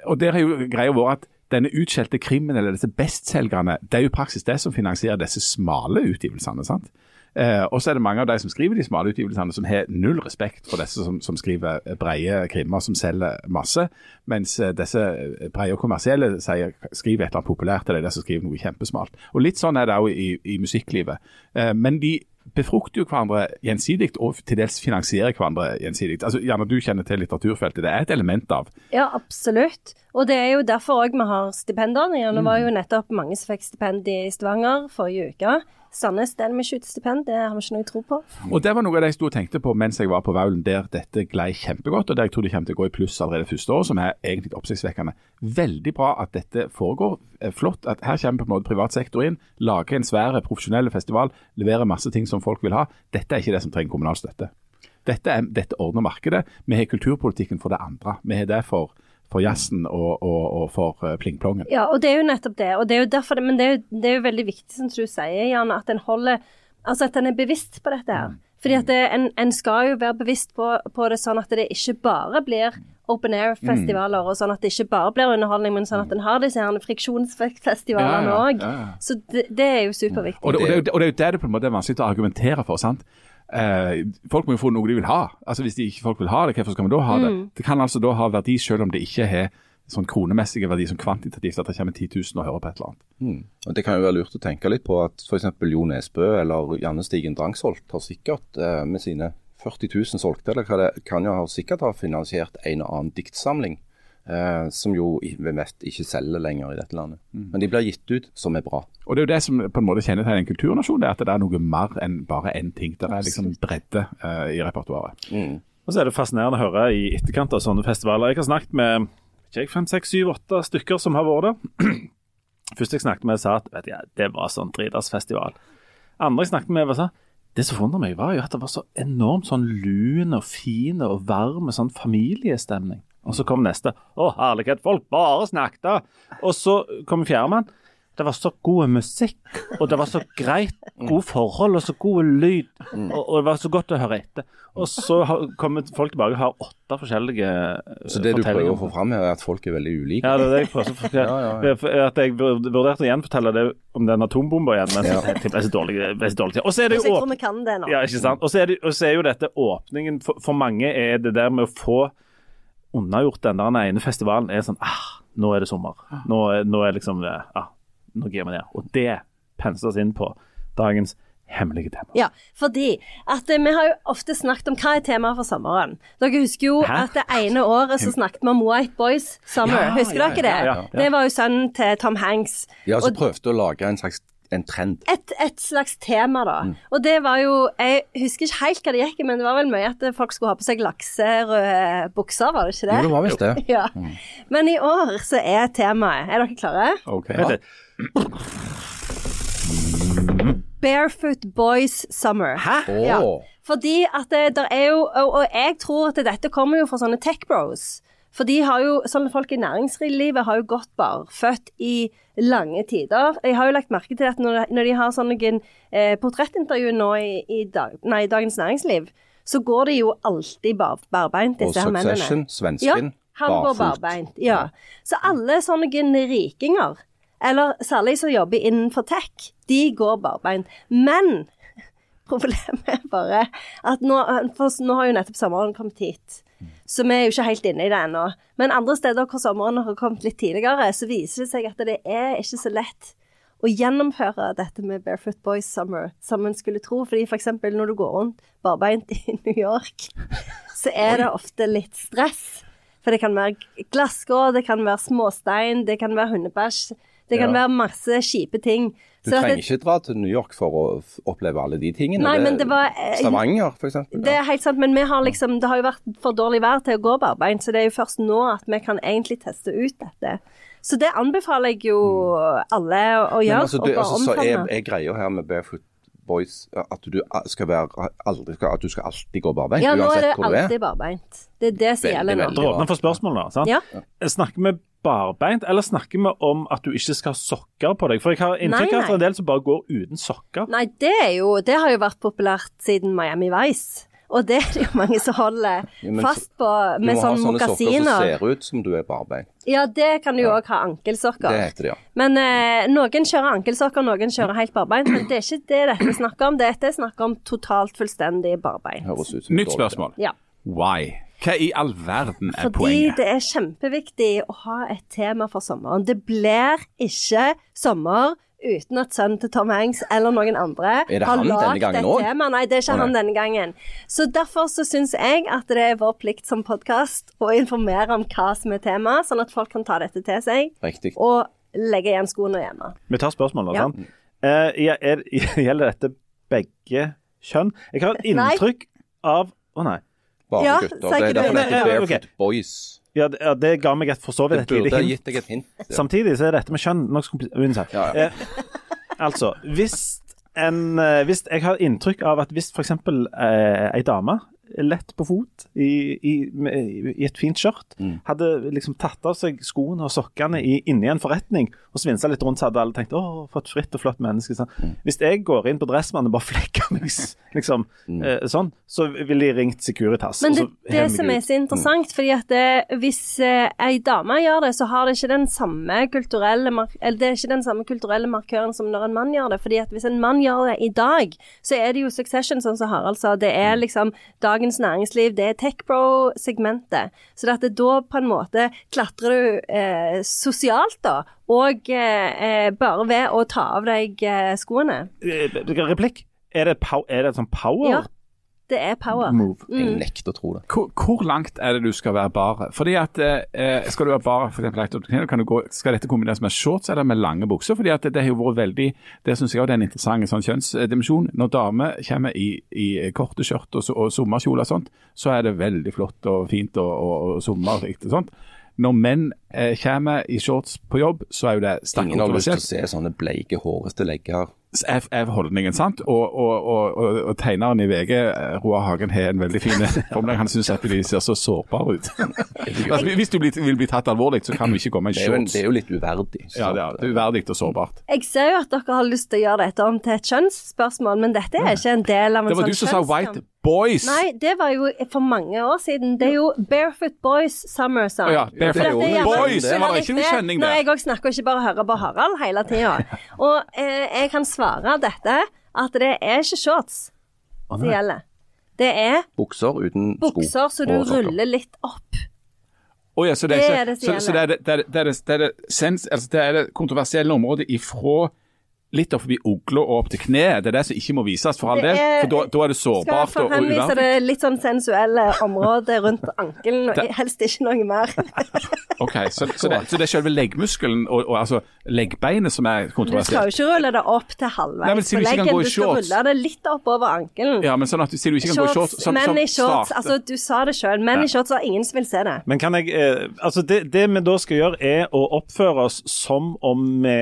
Og der er jo greia vår at denne utskjelte krimmen, eller disse bestselgerne, det er jo praksis det som finansierer disse smale utgivelsene. sant? Eh, og så er det mange av de som skriver de smale utgivelsene som har null respekt for disse som, som skriver breie krimmer som selger masse, mens eh, disse eh, breie og kommersielle sier, skriver et eller annet populært, eller de som skriver noe kjempesmalt. Og Litt sånn er det òg i, i musikklivet. Eh, men de befrukter jo hverandre gjensidig, og til dels finansierer hverandre gjensidig. Altså, Janne, du kjenner til litteraturfeltet. Det er et element av Ja, absolutt. Og det er jo derfor òg vi har stipendene. Det var jo nettopp mange som fikk stipend i Stavanger forrige uke. Sandnes den med ut stipend, det har vi ikke noe tro på. Og Det var noe av det jeg sto og tenkte på mens jeg var på Vaulen, der dette glei kjempegodt, og der jeg tror det kommer til å gå i pluss allerede første år, som er egentlig oppsiktsvekkende. Veldig bra at dette foregår. Eh, Flott at her kommer på en måte privat sektor inn, lager en svær profesjonell festival, leverer masse ting som folk vil ha. Dette er ikke det som trenger kommunal støtte. Dette, er, dette ordner markedet. Vi har kulturpolitikken for det andre. Vi har det for, for jazzen og, og, og for eh, plingplongen. Ja, og det er jo nettopp det. Og det er jo derfor det, men det er jo, det er jo veldig viktig, som du sier, Jan, at en holder Altså at en er bevisst på dette her. Fordi at det, en, en skal jo være bevisst på, på det sånn at det ikke bare blir open air-festivaler, og sånn at det ikke bare blir underholdning, men sånn at en har disse her friksjonsfestivalene òg. ja, ja, ja. Så det, det er jo superviktig. Og det, og, det, og det er jo det det på en måte er vanskelig å argumentere for. sant? Eh, folk må jo få noe de vil ha. Altså Hvis de ikke folk vil ha det, hvorfor skal vi da ha det? Det kan altså da ha verdi selv om det ikke har sånn kronemessige verdi, sånn kvantitativt, at det kommer 10 000 og hører på et eller annet. Mm. Og Det kan jo være lurt å tenke litt på at f.eks. Jo Nesbø eller Janne Stigen Drangsholt har sikkert eh, med sine 40 000 solgte, eller hva det kan jo ha sikkert ha finansiert en og annen diktsamling. Eh, som jo i- vi vet ikke selger lenger i dette landet. Men de blir gitt ut, som er bra. Og Det er jo det som på en måte kjennetegner en kulturnasjon, det er at det er noe mer enn bare én ting. Det er liksom bredde eh, i repertoaret. Mm. Og så er det fascinerende å høre i etterkant av sånne festivaler. Jeg har snakket med ikke fem, seks, syv, åtte stykker som har vært der. Først jeg snakket med, sa at vet jeg, det var sånn dridarsfestival. Andre jeg snakket med, var sånn Det som forundret meg, var jo at det var så enormt sånn lun og fin og varm sånn familiestemning. Og så kom neste. Å, herlighet, folk bare snakket. Og så kom fjerdemann. det var så god musikk, og det var så greit, gode forhold og så god lyd. Og, og det var så godt å høre etter. Og så har- kommer folk tilbake og har åtte forskjellige fortellinger. Så det du prøver å få fram her, er at folk er veldig ulike? Ja, det er det jeg prøver å fortelle. Ja, ja, ja. At jeg vur- vurderte å gjenfortelle det om den atombomba igjen, men ja. det ble så dårlig. tid ble så dårlig til. Og så er det jo tror vi kan det nå. ja, ikke sant? Og så er, det, og så er jo dette åpningen for, for mange er det der med å få unnagjort den der ene festivalen er sånn ah, Nå er det sommer. Nå, nå er liksom det, ah, Nå gir vi ned. Og det pensles inn på dagens hemmelige tema. Ja, fordi at eh, vi har jo ofte snakket om hva er temaet for sommeren. Dere husker jo Hæ? at det ene året så snakket vi om White Boys Summer. Ja, husker ja, dere det? ja, ja, ja. Det var jo sønnen til Tom Hanks. Ja, så prøvde å lage en slags en trend. et, et slags tema, da. Mm. Og det var jo Jeg husker ikke helt hva det gikk i, men det var vel mye at folk skulle ha på seg lakserøde bukser, var det ikke det? Jo, det var visst det. Ja. Men i år så er temaet Er dere klare? Ok. Ja. Barefoot Boys Summer. Hæ? Åh. Ja. Fordi at det der er jo og, og jeg tror at dette kommer jo fra sånne tech bros. For de har jo, sånne folk i næringslivet har jo gått barføtt i lange tider. Jeg har jo lagt merke til at når, når de har sånne eh, portrettintervju nå i, i, dag, nei, Dagens Næringsliv, så går de jo alltid bar, barbeint, Og disse her mennene. Succession, svensken, Ja, han går barfot. barbeint. Ja. Så alle sånne rikinger, eller særlig som jobber innenfor tech, de går barbeint. Men problemet er bare at nå, for nå har jo nettopp sommeren kommet hit. Så vi er jo ikke helt inne i det ennå. Men andre steder hvor sommeren har kommet litt tidligere, så viser det seg at det er ikke så lett å gjennomføre dette med Barefoot Boys Summer som en skulle tro. Fordi f.eks. når du går rundt barbeint i New York, så er det ofte litt stress. For det kan være glasskår, det kan være småstein, det kan være hundebæsj. Det kan Ja. være masse kjipe ting. Du trenger det, ikke dra til New York for å oppleve alle de tingene. Nei, men det var, eh, Stavanger, eksempel. det er helt sant, men har liksom, det har jo vært for dårlig vær til å gå barbeint, så det er jo først nå at vi kan egentlig teste ut dette. Så det anbefaler jeg jo alle å Men gjøre. altså, og bare altså, så er, er greia her med Barefoot Boys at du skal være aldri skal, At du skal alltid gå barbeint, Ja, nå er det alltid er. alltid barbeint. Det er det som gjelder nå. åpner for spørsmål nå. sant? Ja. Snakker vi barbeint, eller snakker vi om at du ikke skal ha sokker på deg? For jeg har inntrykk av at det er en del som bare går uten sokker. Nei, det er jo Det har jo vært populært siden Miami Vice. Og det er det jo mange som holder Ja, men fast på Du må ha sånne sånne sokker som ser ut som du er barbeint. Ja, det kan du jo Ja. òg ha ankelsokker. Det heter det, ja. Men eh, noen kjører ankelsokker, noen kjører helt barbeint. Men det er ikke det dette snakker om. Dette er snakk om totalt fullstendig barbeint. Høres ut som Nytt spørsmål. Ja. Why? Hva i all verden er Fordi poenget? det er kjempeviktig å ha et tema for sommeren. Det blir ikke sommer uten at sønnen til Tom Hanks eller noen andre Er det har lagd gangen et tema. Nei, det er ikke oh, nei. han denne gangen. Så derfor så syns jeg at det er vår plikt som podkast å informere om hva som er temaet, sånn at folk kan ta dette til seg Riktig. og legge igjen skoene hjemme. Vi tar spørsmålet, Ja. sant? Eh, ja, er, gjelder dette begge kjønn? Jeg har et Nei. inntrykk av Å nei. Bare Ja, gutter. Det er derfor det? heter. Barefoot Boys. Ja, det, ja, det ga meg et for så vidt Det et lite hint. gitt deg et hint. Ja. Samtidig så er dette med kjønn nokså komplisert. Ja, ja. Eh, altså, hvis en eh, Hvis jeg har inntrykk av at hvis f.eks. Eh, ei dame lett på fot i, i, i et fint skjørt, Mm. hadde liksom tatt av seg skoene og sokkene inni en forretning og svinsa litt rundt, så hadde alle tenkt å, for et fritt og flott menneske. Sånn. Mm. Hvis jeg går inn på Dressmann og bare flekker meg liksom, Mm. eh, sånn, så ville de ringt Securitas. Men og det, så det som er så interessant, fordi at det, hvis eh, ei dame gjør det, så har det ikke den samme kulturelle mark eller det er ikke den samme kulturelle markøren som når en mann gjør det. fordi at hvis en mann gjør det i dag, så er det jo Succession, sånn som Harald sa. Det er liksom Dagens Næringsliv, det er Techbro-segmentet. Så at det da på en måte klatrer du eh, sosialt, da. Og eh, eh, bare ved å ta av deg eh, skoene. Eh, Replikk. Er det, pow er det et sånn power Ja. Det er power. move? Jeg nekter å tro det. Hvor, hvor langt er det du skal være bare? Fordi at eh, Skal du være bare for eksempel, gå, skal dette kombineres med shorts eller med lange bukser? Fordi at det, det har jo vært veldig Det syns jeg er en interessant sånn kjønnsdimensjon. Når damer kommer i, i korte skjørt og, og sommerkjole og sånt, så er det veldig flott og fint og, og, og sommerrikt og sånt. Når menn eh, kommer i shorts på jobb, så er jo det sterkt Ingen har lyst til å se sånne bleike, hårete legger er, er holdningen, sant? Og, og, og, og, og tegneren i VG, eh, Roar Hagen, har en veldig fin formulering. Han syns at de ser så sårbare ut. altså, hvis du blir, vil bli tatt alvorlig, så kan du ikke komme i Det er jo, en, shorts. det er jo litt uverdig. så- Ja, det er, det er uverdig og sårbart. Jeg ser jo at dere har lyst til å gjøre dette om til et kjønnsspørsmål, men dette er ikke en del av en Det var sånn du som sa kjønnskamp. white boys. Nei, det var jo for mange år siden. Det er jo Barefoot Boys Summer Song. Oh, ja, Barefoot det er gjerne- Boys, det var det ikke noe kjenning Nei, jeg òg snakker ikke bare hører på Harald hele tida. Og eh, jeg kan svare dette at det er ikke shorts som gjelder. Det er Bukser uten sko. bukser så du ruller litt opp. Oh, ja, så det, Det er er det som gjelder. så, så det er det, det, er det, det, er det, det, er det, sens, altså det er det kontroversielle området ifra litt opp forbi ugla og opp til kneet. Det er det som ikke må vises, for all Det del. For da, er det sårbart og og, Skal henvise uverdig. det litt sånn sensuelle området rundt ankelen, og helst ikke noe mer. Ok, så, så, det, så det er selve leggmuskelen og, og altså leggbeinet som er kontroversielt? Du skal jo ikke rulle det opp til Nei, men halvveis sier på leggen. gå Du skal rulle det litt oppover ankelen. Ja, men sånn at du sier du ikke kan gå i shorts som, menn i shorts. Altså, du sa det sjøl. Menn i shorts har ingen som vil se det. Men kan jeg eh, Altså, det, det vi da skal gjøre, er å oppføre oss som om vi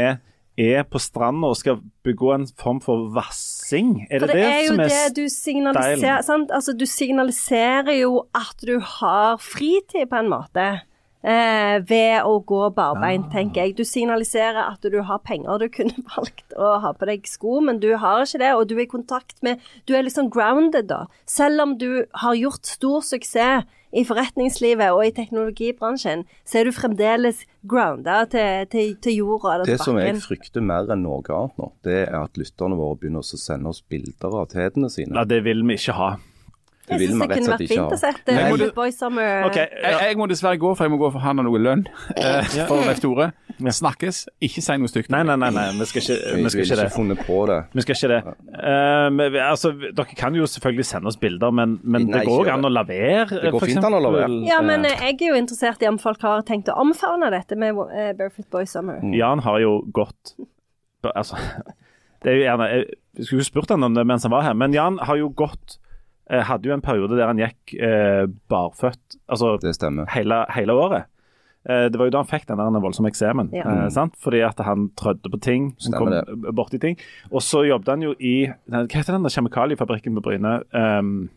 er på stranda og skal begå en form for vassing. Er For det det det, er som er det du signaliserer? Altså, Du signaliserer jo at du har fritid, på en måte. Eh, ved å gå barbeint, Ah. tenker jeg. Du signaliserer at du har penger. Du kunne valgt å ha på deg sko, men du har ikke det. Og du er i kontakt med Du er liksom grounded, da. Selv om du har gjort stor suksess i forretningslivet og i teknologibransjen, så er du fremdeles grounda til, til, til jorda eller til Det som jeg frykter mer enn noe annet nå, det er at lytterne våre begynner å sende oss bilder av tedene sine. Nei, det vil vi ikke ha. Jeg syns det kunne vært fint å sette Nei, du- Boy Summer Ok, Jeg, jeg må dessverre gå, for jeg må gå og forhandle noe lønn eh, for Leif Tore. Snakkes. Ikke si noe stygt. Nei, nei, nei, nei, vi skal ikke, Vi skal ikke det. ikke funnet på det. Vi skal ikke det. Eh, vi- altså, dere kan jo selvfølgelig sende oss bilder, men, men Nei, det går ikke an å la være. Det går fint an å la være. Ja, men Eh, jeg er jo interessert i om folk har tenkt å omfavne dette med uh, Barefoot Boy Summer. Mm. Jan har jo gått Altså, det er jo gjerne Jeg skulle jo spurt han om det mens han var her, men Jan har jo gått Hadde jo en periode der han gikk eh, barføtt altså Det hele, hele året. Eh, Det var jo da han fikk den der voldsomme eksemen. Ja. eh, sant? Fordi at han trødde på ting. Han kom borti ting. Og så jobbet han jo i Hva heter den der kjemikaliefabrikken på Bryne? Um,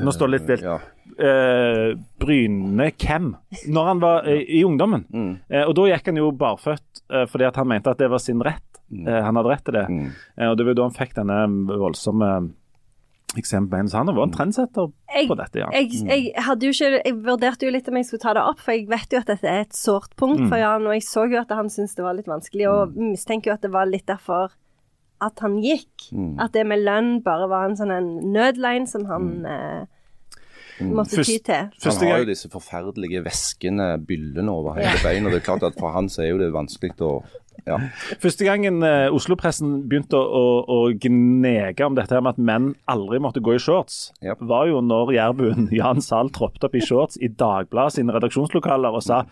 nå står det litt vilt. Ja. Uh, Bryne hvem? Når han var uh, i ungdommen. Mm. Uh, og da gikk han jo barføtt eh, fordi at han mente at det var sin rett. Eh, han hadde rett til det. Mm. Eh, og det var jo da han fikk denne voldsomme på. Så han har vært en trendsetter Jeg, på dette, ja. jeg, jeg, hadde jo ikke, jeg vurderte jo litt om jeg skulle ta det opp, for jeg vet jo at dette er et sårt punkt for Jan, og jeg så jo at han syntes det var litt vanskelig, og mistenker jo at det var litt derfor at han gikk. At det med lønn bare var en sånn en nødline som han eh, måtte Først- ty til. Han har jo disse forferdelige væskene, byllene over hele beina. Det er klart at For han så er jo det vanskelig å ja. Første gangen uh, Oslo-pressen begynte å, å, å gnege om dette her med at menn aldri måtte gå i shorts, Yep. var jo når jærbuen Jan Zahl troppet opp i shorts i Dagbladet sine redaksjonslokaler og sa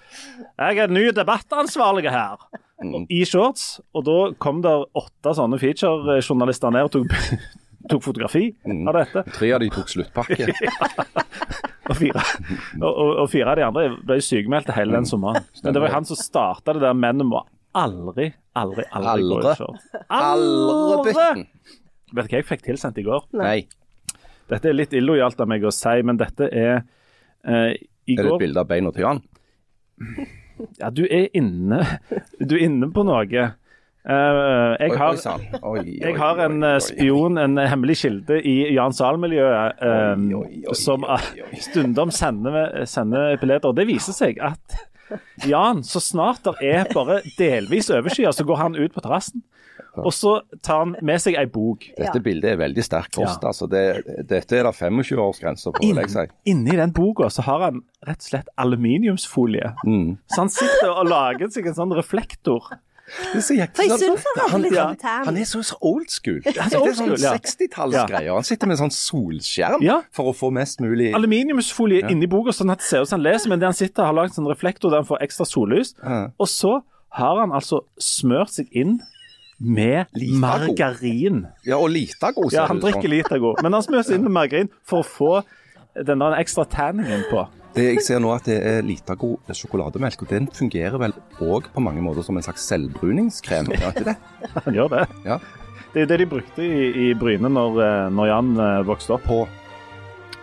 jeg er ny debattansvarlig her. Og, I shorts. Og da kom det åtte sånne feature-journalister ned og tok, tok fotografi av dette. Tre av de tok sluttpakke. Og fire, og, og, og fire av de andre ble sykemeldte hele den sommeren. Men det var jo han som starta det der 'menn må aldri, aldri, aldri gå i Aldri. shorts. Aldri bitten. Vet du hva jeg fikk tilsendt i går? Nei. Dette er litt illojalt av meg å si, men dette er eh, I Er det et går bilde av beina til Jan? Ja, du er inne Du er inne på noe. Eh, jeg har jeg har en eh, spion, en eh, hemmelig kilde i Jan Sahl-miljøet, eh, som eh, stundom sender, sender og Det viser seg at Jan, så snart det er bare delvis overskya, så går han ut på terrassen. Og så tar han med seg ei bok. Dette bildet er veldig sterk kost. altså. Det, dette er det 25-årsgrense på, vil jeg si. Inni den boka så har han rett og slett aluminiumsfolie. Mm. Så han sitter og lager seg en sånn reflektor. Det er så jækla- For jeg synes han hadde litt ja, sånn tan. han er så old school. Dette er sånn 60-tallsgreier. Han sitter med en sånn solskjerm Ja. for å få mest mulig Aluminiumsfolie inni boka, sånn at det ser ut som han leser, men det han sitter har lagd sånn reflektor der han får ekstra sollys. Ja. Og så har han altså smørt seg inn med Litago. margarin. Ja, og Litago, Ja, han det drikker Litago, men han smører seg inn med margarin for å få den der ekstra tanningen på. Det jeg ser nå at det er Litago sjokolademelk, og den fungerer vel òg på mange måter som en slags selvbruningskrem, gjør ikke det? Han gjør det. Ja. Det er det de brukte i, i Bryne når, eh, når Jan eh, vokste opp. På.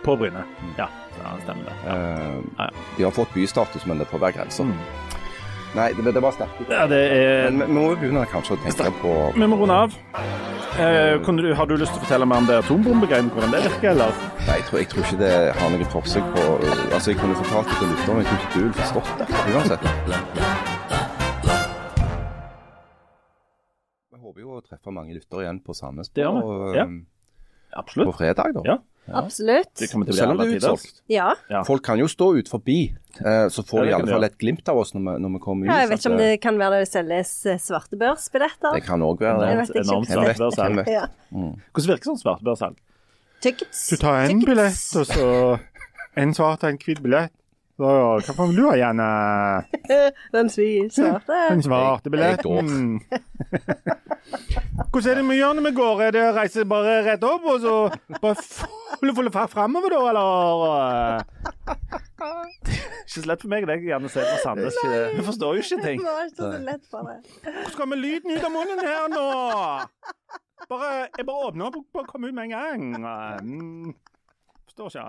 På Bryne. Ja, ja stemmer det. Ja. Eh, de har fått bystatus, men det får være hver grense. Mm. Nei, det, det var sterkt. Ja, det er Men vi må begynne kanskje å tenke på Vi må runde av. Eh, du, har du lyst til å fortelle meg om det atombombegreiene, hvordan det virker, eller? Nei, jeg tror, jeg tror ikke det har noe for seg på Altså, jeg kunne fortalt det til lytterne, jeg tror ikke du ville forstått det uansett. Vi håper jo å treffe mange lyttere igjen på Sandnes på, Ja. Absolutt. på fredag, da. Ja. Absolutt. Det kommer til å bli Selv om det er utsolgt. Ja. Ja. Folk kan jo stå ut forbi, eh, så får de i alle fall et glimt av oss når vi, når vi kommer ut. ja. Jeg vet ikke om eh, det kan være det selges svartebørsbilletter. Det kan òg være det. Enormt svartebørsalg. Ja. Hvordan virker sånn svartebørsalg? Tickets. Du tar en billett, og så en svart og en hvit billett. Så hva får du ha, Janne? Den svarte. Den svarte billetten. Hvordan er det gjør når vi går? Er det å reise bare rett opp, og så bare fulle, fulle fart framover, da, eller? Ikke så lett for meg, det. Jeg gjerne ser fra Sandnes. Vi forstår jo ikke Det ting. var ikke så lett for det. Hvor skal vi lyden ut av munnen her nå? Bare, jeg bare åpner opp og kommer ut med en gang. Mm. Forstår ikke.